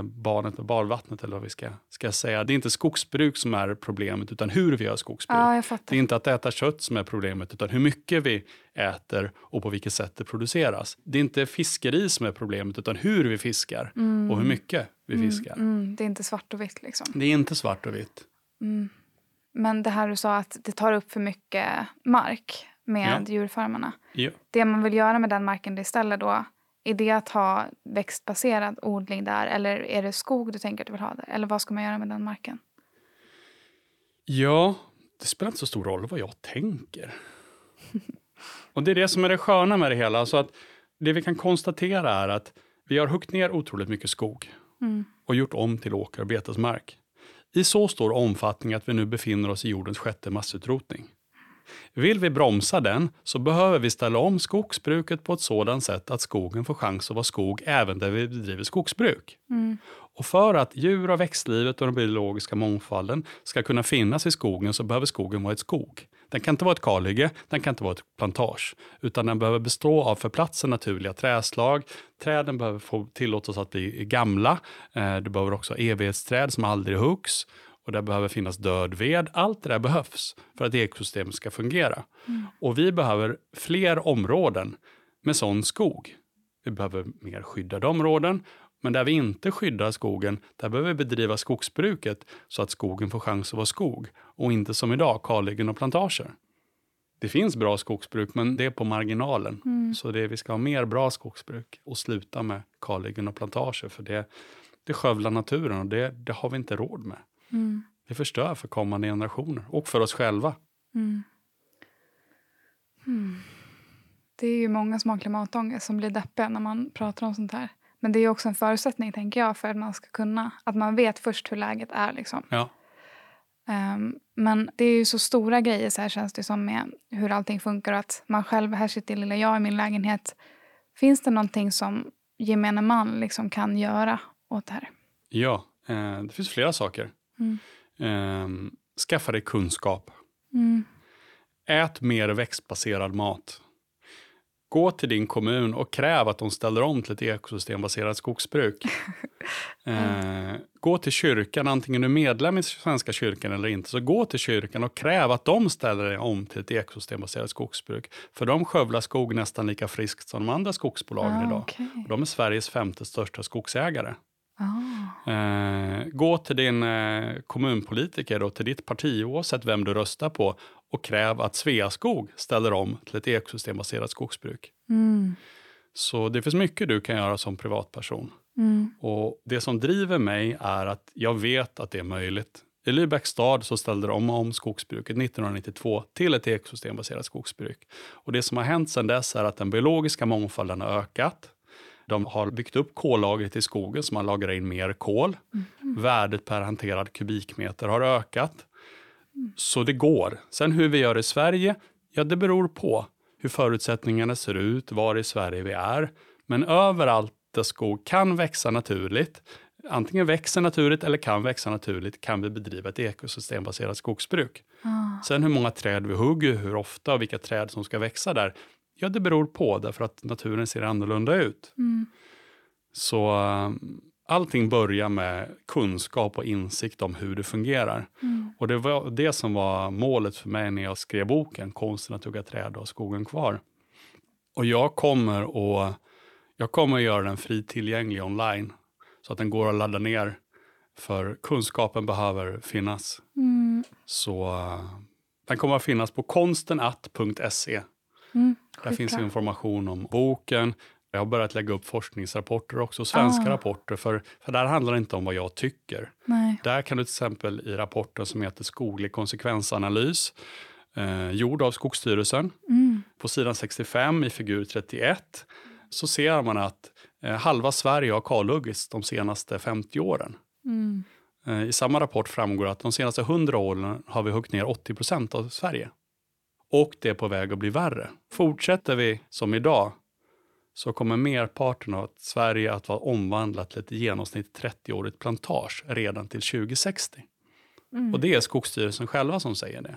barnet med badvattnet eller vad vi ska, ska säga. Det är inte skogsbruk som är problemet utan hur vi gör skogsbruk. ja, Det är inte att äta kött som är problemet, utan hur mycket vi äter och på vilket sätt det produceras. Det är inte fiskeri som är problemet, utan hur vi fiskar Mm. och hur mycket vi fiskar. Mm, mm. Det är inte svart och vitt liksom. Det är inte svart och vitt. Mm. Men det här du sa att det tar upp för mycket mark med djurfarmarna. Ja. Det man vill göra med den marken istället då, är det att ha växtbaserad odling där eller är det skog du tänker att du vill ha där? Eller vad ska man göra med den marken? ja, det spelar inte så stor roll vad jag tänker. och det är det som är det sköna med det hela. Så att det vi kan konstatera är att vi har huggit ner otroligt mycket skog Mm. och gjort om till åker och betesmark. I så stor omfattning att vi nu befinner oss i jordens sjätte massutrotning. Vill vi bromsa den så behöver vi ställa om skogsbruket på ett sådant sätt att skogen får chans att vara skog även där vi bedriver skogsbruk. Mm. Och för att djur och växtlivet och den biologiska mångfalden ska kunna finnas i skogen så behöver skogen vara ett skog. Den kan inte vara ett kalhygge, den kan inte vara ett plantage, utan den behöver bestå av för platsen naturliga träslag. Träden behöver få tillåtas att bli gamla. Eh, Du behöver också evighetsträd som aldrig huggs. Och det behöver finnas död ved. Allt det där behövs för att ekosystemet ska fungera. Och vi behöver fler områden med sån skog. Vi behöver mer skyddade områden. Men där vi inte skyddar skogen, där behöver vi bedriva skogsbruket så att skogen får chans att vara skog. Och inte som idag, kalhyggen och plantager. Det finns bra skogsbruk, men det är på marginalen. Mm. Så det, vi ska ha mer bra skogsbruk och sluta med kalhyggen och plantager. För det, det skövlar naturen och det, det har vi inte råd med. Mm. Det förstör för kommande generationer och för oss själva. Mm. Mm. Det är ju många som har klimatångest som blir deppiga när man pratar om sånt här. Men det är också en förutsättning, tänker jag, för att man ska kunna... Att man vet först hur läget är. Liksom. Ja. Ehm, men det är ju så stora grejer, så här känns det som, med hur allting funkar. Och att man själv, här sitter lilla jag i min lägenhet. Finns det någonting som gemene man liksom kan göra åt det här? Ja, eh, det finns flera saker. Mm. Eh, skaffa dig kunskap. Mm. Ät mer växtbaserad mat. Gå till din kommun och kräv att de ställer om till ett ekosystembaserat skogsbruk. eh, gå till kyrkan, antingen du är medlem i Svenska kyrkan eller inte, så gå till kyrkan och kräv att de ställer om till ett ekosystembaserat skogsbruk. För de skövlar skog nästan lika friskt som de andra skogsbolagen Ah, idag. Och de är Sveriges femte största skogsägare. Ah. Eh, gå till din eh, kommunpolitiker och till ditt parti, oavsett vem du röstar på, och kräv att Sveaskog ställer om till ett ekosystembaserat skogsbruk. Mm. Så det finns mycket du kan göra som privatperson. Mm. Och Det som driver mig är att jag vet att det är möjligt. I Lübecks stad så ställde de om skogsbruket 1992 till ett ekosystembaserat skogsbruk. Och det som har hänt sedan dess är att den biologiska mångfalden har ökat. De har byggt upp kollagret i skogen så man lagrar in mer kol. Värdet per hanterad kubikmeter har ökat. Så det går. Sen hur vi gör i Sverige, ja det beror på hur förutsättningarna ser ut, var i Sverige vi är. Men överallt där skog kan växa naturligt, antingen växer naturligt eller kan växa naturligt, kan vi bedriva ett ekosystembaserat skogsbruk. Ah. Sen hur många träd vi hugger, hur ofta och vilka träd som ska växa där, ja det beror på därför att naturen ser annorlunda ut. Mm. Så eh, allting börjar med kunskap och insikt om hur det fungerar. Mm. Och det var det som var målet för mig när jag skrev boken Konsten att hugga träd och skogen kvar. Och jag kommer att, jag kommer att göra den fri tillgänglig online så att den går att ladda ner. För kunskapen behöver finnas. Mm. Så eh, den kommer att finnas på konstenatt.se. Mm. Där finns information om boken. Jag har börjat lägga upp forskningsrapporter också, svenska Ah. rapporter. För, för där handlar det inte om vad jag tycker. Nej. Där kan du till exempel i rapporten som heter Skoglig konsekvensanalys, eh, gjord av Skogsstyrelsen, Mm. på sidan 65 i figur 31, så ser man att eh, halva Sverige har kalhuggits de senaste 50 åren. Mm. Eh, I samma rapport framgår att de senaste 100 åren har vi huggit ner 80 procent av Sverige. Och det är på väg att bli värre. Fortsätter vi som idag så kommer merparten av Sverige att vara omvandlat till ett i genomsnitt 30-årigt plantage redan till 2060. Mm. Och det är Skogsstyrelsen själva som säger det.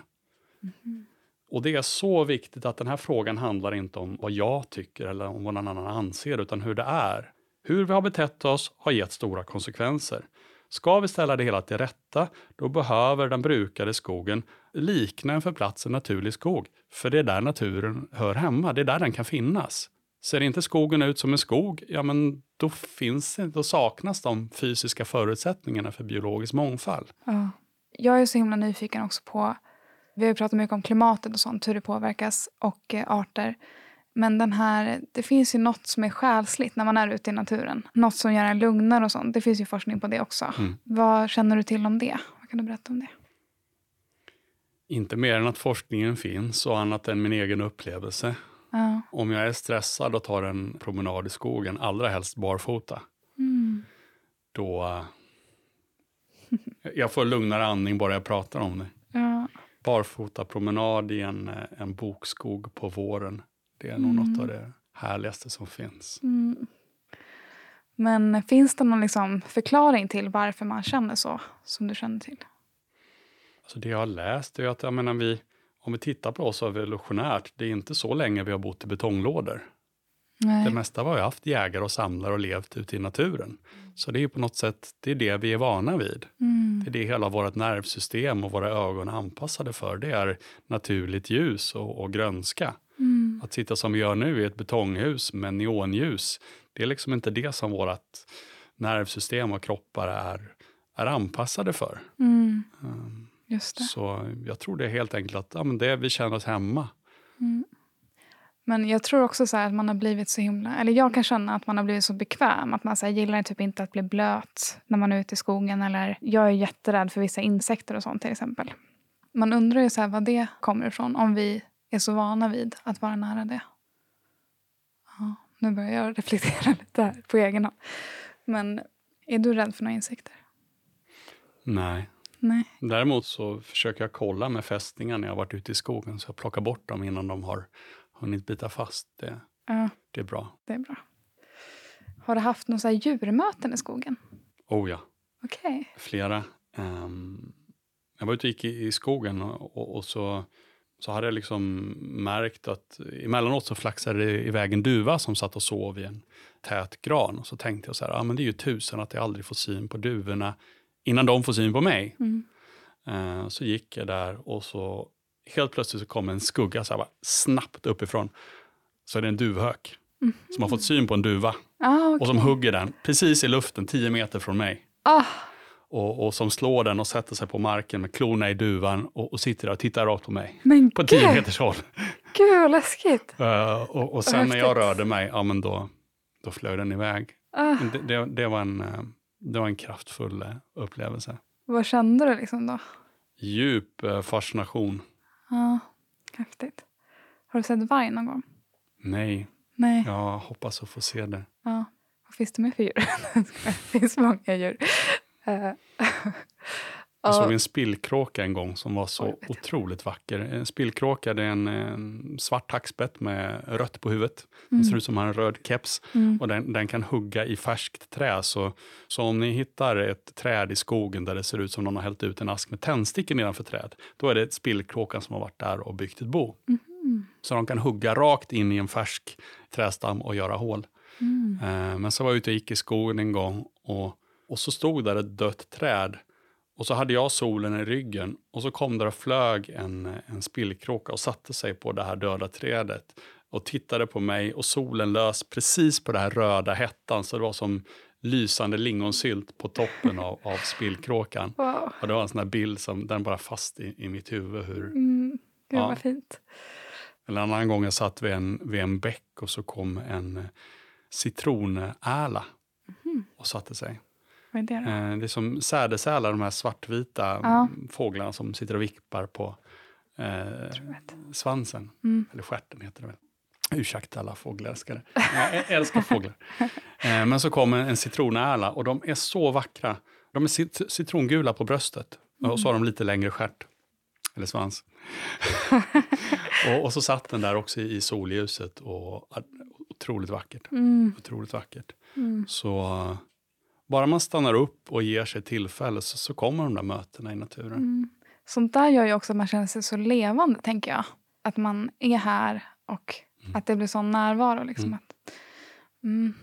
Och det är så viktigt att den här frågan handlar inte om vad jag tycker eller om vad någon annan anser, utan hur det är. Hur vi har betett oss har gett stora konsekvenser. Ska vi ställa det hela till rätta, då behöver den brukade skogen likna en för platsen naturlig skog. För det är där naturen hör hemma, det är där den kan finnas. Ser inte skogen ut som en skog, ja men då, finns det, då saknas de fysiska förutsättningarna för biologisk mångfald. Ja. Jag är så himla nyfiken också på, vi har ju pratat mycket om klimatet och sånt, hur det påverkas och eh, arter. Men den här, det finns ju något som är själsligt när man är ute i naturen. Något som gör en lugnare och sånt. Det finns ju forskning på det också. Mm. Vad känner du till om det? Vad kan du berätta om det? Inte mer än att forskningen finns och annat än min egen upplevelse. Ja. Om jag är stressad och tar en promenad i skogen, allra helst barfota, Mm. då... eh, jag får lugnare andning bara jag pratar om det. Ja. Barfota promenad i en, eh, en bokskog på våren. Det är nog något av det härligaste som finns. Mm. Men finns det någon liksom förklaring till varför man känner så som du känner till? Alltså det jag har läst är att jag menar, vi, om vi tittar på oss evolutionärt, det är inte så länge vi har bott i betonglådor. Nej. Det mesta har vi haft jägare och samlare och levt ute i naturen. Så det är ju på något sätt det, är det vi är vana vid. Mm. Det är det hela vårt nervsystem och våra ögon är anpassade för. Det är naturligt ljus och, och grönska. Mm. Att sitta som vi gör nu i ett betonghus med neonljus, det är liksom inte det som vårt nervsystem och kroppar är, är anpassade för. Mm. Så jag tror det är helt enkelt att ja, men det, vi känner oss hemma. Mm. Men jag tror också så här att man har blivit så himla... Eller jag kan känna att man har blivit så bekväm. Att man så gillar typ inte att bli blöt när man är ute i skogen. Eller jag är jätterädd för vissa insekter och sånt till exempel. Man undrar ju så här vad det kommer ifrån. Om vi är så vana vid att vara nära det. Ja, nu börjar jag reflektera lite här på egen hand. Men är du rädd för några insekter? Nej. Nej. Däremot så försöker jag kolla med fästingar när jag varit ute i skogen. Så jag plockar bort dem innan de har hunnit bita fast. Det, Ja, det är bra. det är bra. Har du haft några djurmöten i skogen? Oh ja, Okej. flera. Ehm, jag var ute och gick i, i skogen och, och, och så så hade jag liksom märkt att emellanåt så flaxade det iväg en duva som satt och sov i en tät gran. Och så tänkte jag så här, ah, men det är ju tusen att jag aldrig får syn på duvorna innan de får syn på mig. Mm. Eh, så gick jag där och så helt plötsligt så kom en skugga så här, bara, snabbt uppifrån. Så är det en duvhök Mm. som har fått syn på en duva Ah, och okej. som hugger den precis i luften, 10 meter från mig. ah, Och, och som slår den och sätter sig på marken med klorna i duvan och, och sitter där och tittar rakt på mig. men På 10 gud, meters håll. gud vad läskigt. Eh, och, och sen när jag rörde mig, ja men då, då flög den iväg. Ah, Det, det, det, var en, eh, det var en kraftfull eh, upplevelse. vad kände du liksom då? Djup eh, fascination. Ja, häftigt. Har du sett varg någon gång? Nej, Nej. jag hoppas att få se det. Ja. Vad finns det mer för djur? det finns många djur. Jag ja, såg en spillkråka en gång som var så Oj, otroligt vacker. En spillkråka det är en, en svart hackspett med rött på huvudet. Den ser ut som en röd keps mm. och den, den kan hugga i färskt trä. Så, så om ni hittar ett träd i skogen där det ser ut som någon har hällt ut en ask med tändstickor nedanför träd, då är det spillkråkan som har varit där och byggt ett bo. Mhm. Så de kan hugga rakt in i en färsk trästam och göra hål. Mm. Eh, men så var jag ute och gick i skogen en gång och, och så stod där ett dött träd. Och så hade jag solen i ryggen och så kom där och flög en, en spillkråka och satte sig på det här döda trädet och tittade på mig och solen lös precis på det här röda hettan så det var som lysande lingonsylt på toppen av, av spillkråkan. Wow. Och det var en sån här bild som den bara fast i, i mitt huvud hur, Mm. Gud Ja. vad fint. en annan gång jag satt vid en, vid en bäck och så kom en eh, citronärla och satte sig. Vad är det då? Eh, det är som sädesälar, de här svartvita Ja. mm, fåglarna som sitter och vippar på eh, svansen. Mm. Eller stjärten heter det väl. Ursäkta alla fågelälskare. Jag älskar fåglar. Eh, men så kom en, citronärla och de är så vackra. De är cit- citrongula på bröstet och så har de lite längre stjärt. Eller svans. och, och så satt den där också i, solljuset och otroligt vackert. Mm. Otroligt vackert. Mm. Så bara man stannar upp och ger sig tillfälle så, så kommer de där mötena i naturen. Mm. Sånt där gör ju också att man känner sig så levande, tänker jag. Att man är här och Mm. att det blir sån närvaro. Liksom, Mm. att, mm.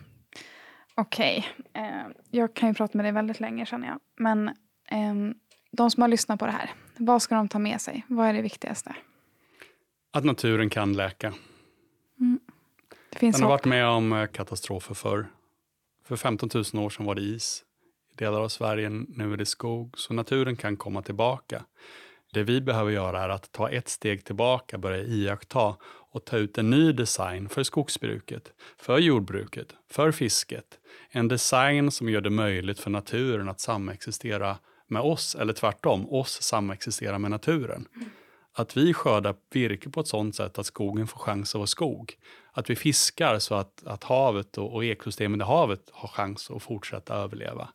Okej, eh, jag kan ju prata med dig väldigt länge känner jag. Men ehm, de som har lyssnat på det här, vad ska de ta med sig? Vad är det viktigaste? Att naturen kan läka. Det finns Den har varit med om eh, katastrofer förr. För 15 000 år sedan var det is. I delar av Sverige nu är det skog. Så naturen kan komma tillbaka. Det vi behöver göra är att ta ett steg tillbaka, börja iaktta och ta ut en ny design för skogsbruket, för jordbruket, för fisket. En design som gör det möjligt för naturen att samexistera med oss, eller tvärtom, oss samexistera med naturen. Att vi skördar virke på ett sådant sätt att skogen får chans att vara skog. Att vi fiskar så att, att havet och, och ekosystemen i havet har chans att fortsätta överleva.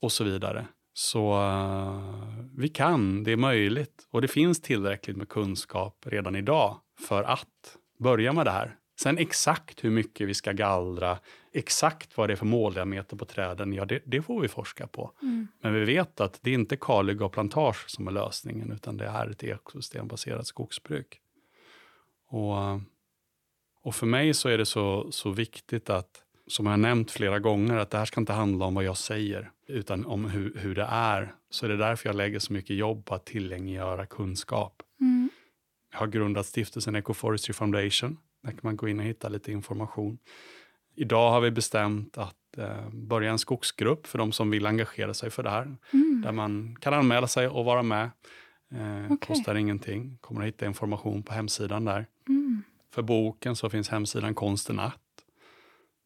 Och så vidare. Så eh, vi kan, det är möjligt. Och det finns tillräckligt med kunskap redan idag för att börja med det här. Sen exakt hur mycket vi ska gallra, exakt vad det är för måldiameter på träden, ja det, det får vi forska på. Mm. Men vi vet att det är inte kalhygge och plantage som är lösningen, utan det är ett ekosystembaserat skogsbruk. Och, och för mig så är det så, så viktigt att, som jag har nämnt flera gånger, att det här ska inte handla om vad jag säger, utan om hur, hur det är. Så det är därför jag lägger så mycket jobb på att tillgängliggöra kunskap. Mm. Jag har grundat stiftelsen Ecoforestry Foundation. Där kan man gå in och hitta lite information. Idag har vi bestämt att eh, börja en skogsgrupp för de som vill engagera sig för det här. Mm. Där man kan anmäla sig och vara med. Eh, Okej. Kostar ingenting. Kommer att hitta information på hemsidan där. Mm. För boken så finns hemsidan Konsten att.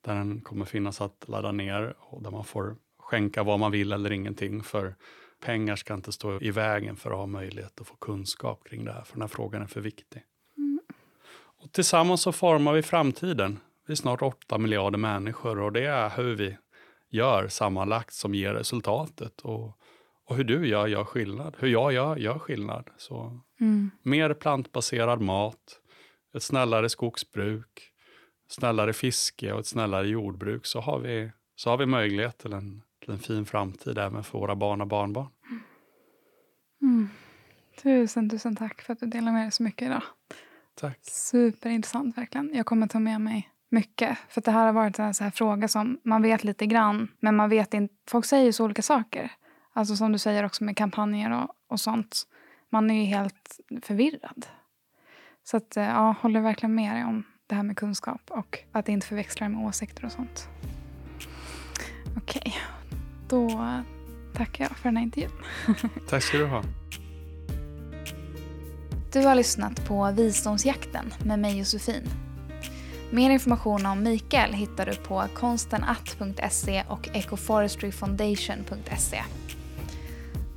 Där den kommer finnas att ladda ner och där man får skänka vad man vill eller ingenting. För pengar ska inte stå i vägen för att ha möjlighet att få kunskap kring det här. För den här frågan är för viktig. Mm. Och tillsammans så formar vi framtiden. Vi är snart 8 miljarder människor och det är hur vi gör sammanlagt som ger resultatet. Och, och hur du gör, gör skillnad. Hur jag gör, gör skillnad. Så Mm. mer plantbaserad mat, ett snällare skogsbruk, snällare fiske och ett snällare jordbruk så har vi, så har vi möjlighet till en, till en fin framtid även för våra barn och barnbarn. Mm. Tusen, tusen tack för att du delar med dig så mycket idag. Tack. Superintressant verkligen. Jag kommer ta med mig mycket. För det här har varit en så här fråga som man vet lite grann, men man vet inte. Folk säger så olika saker. Alltså som du säger också med kampanjer och, och sånt. Man är ju helt förvirrad. Så att, eh, ja, håller verkligen med dig om det här med kunskap och att inte förväxla det med åsikter och sånt. Okej, okay. då tackar jag för den här intervjun. Tack ska du ha. Du har lyssnat på Visdomsjakten med mig Josefin. Mer information om Mikael hittar du på konstenatt.se och ecoforestryfoundation.se.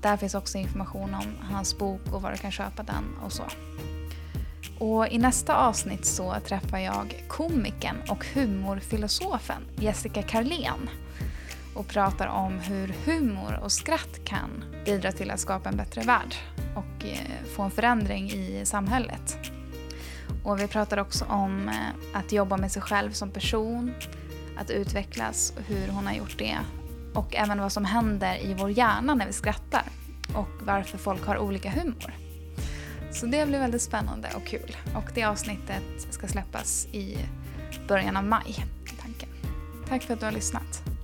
Där finns också information om hans bok och var du kan köpa den och så. Och I nästa avsnitt så träffar jag komikern och humorfilosofen Jessica Karlén och pratar om hur humor och skratt kan bidra till att skapa en bättre värld och eh, få en förändring i samhället. Och vi pratar också om eh, att jobba med sig själv som person, att utvecklas och hur hon har gjort det. Och även vad som händer i vår hjärna när vi skrattar och varför folk har olika humor. Så det blir väldigt spännande och kul. Och det avsnittet ska släppas i början av maj. Tanken. Tack för att du har lyssnat.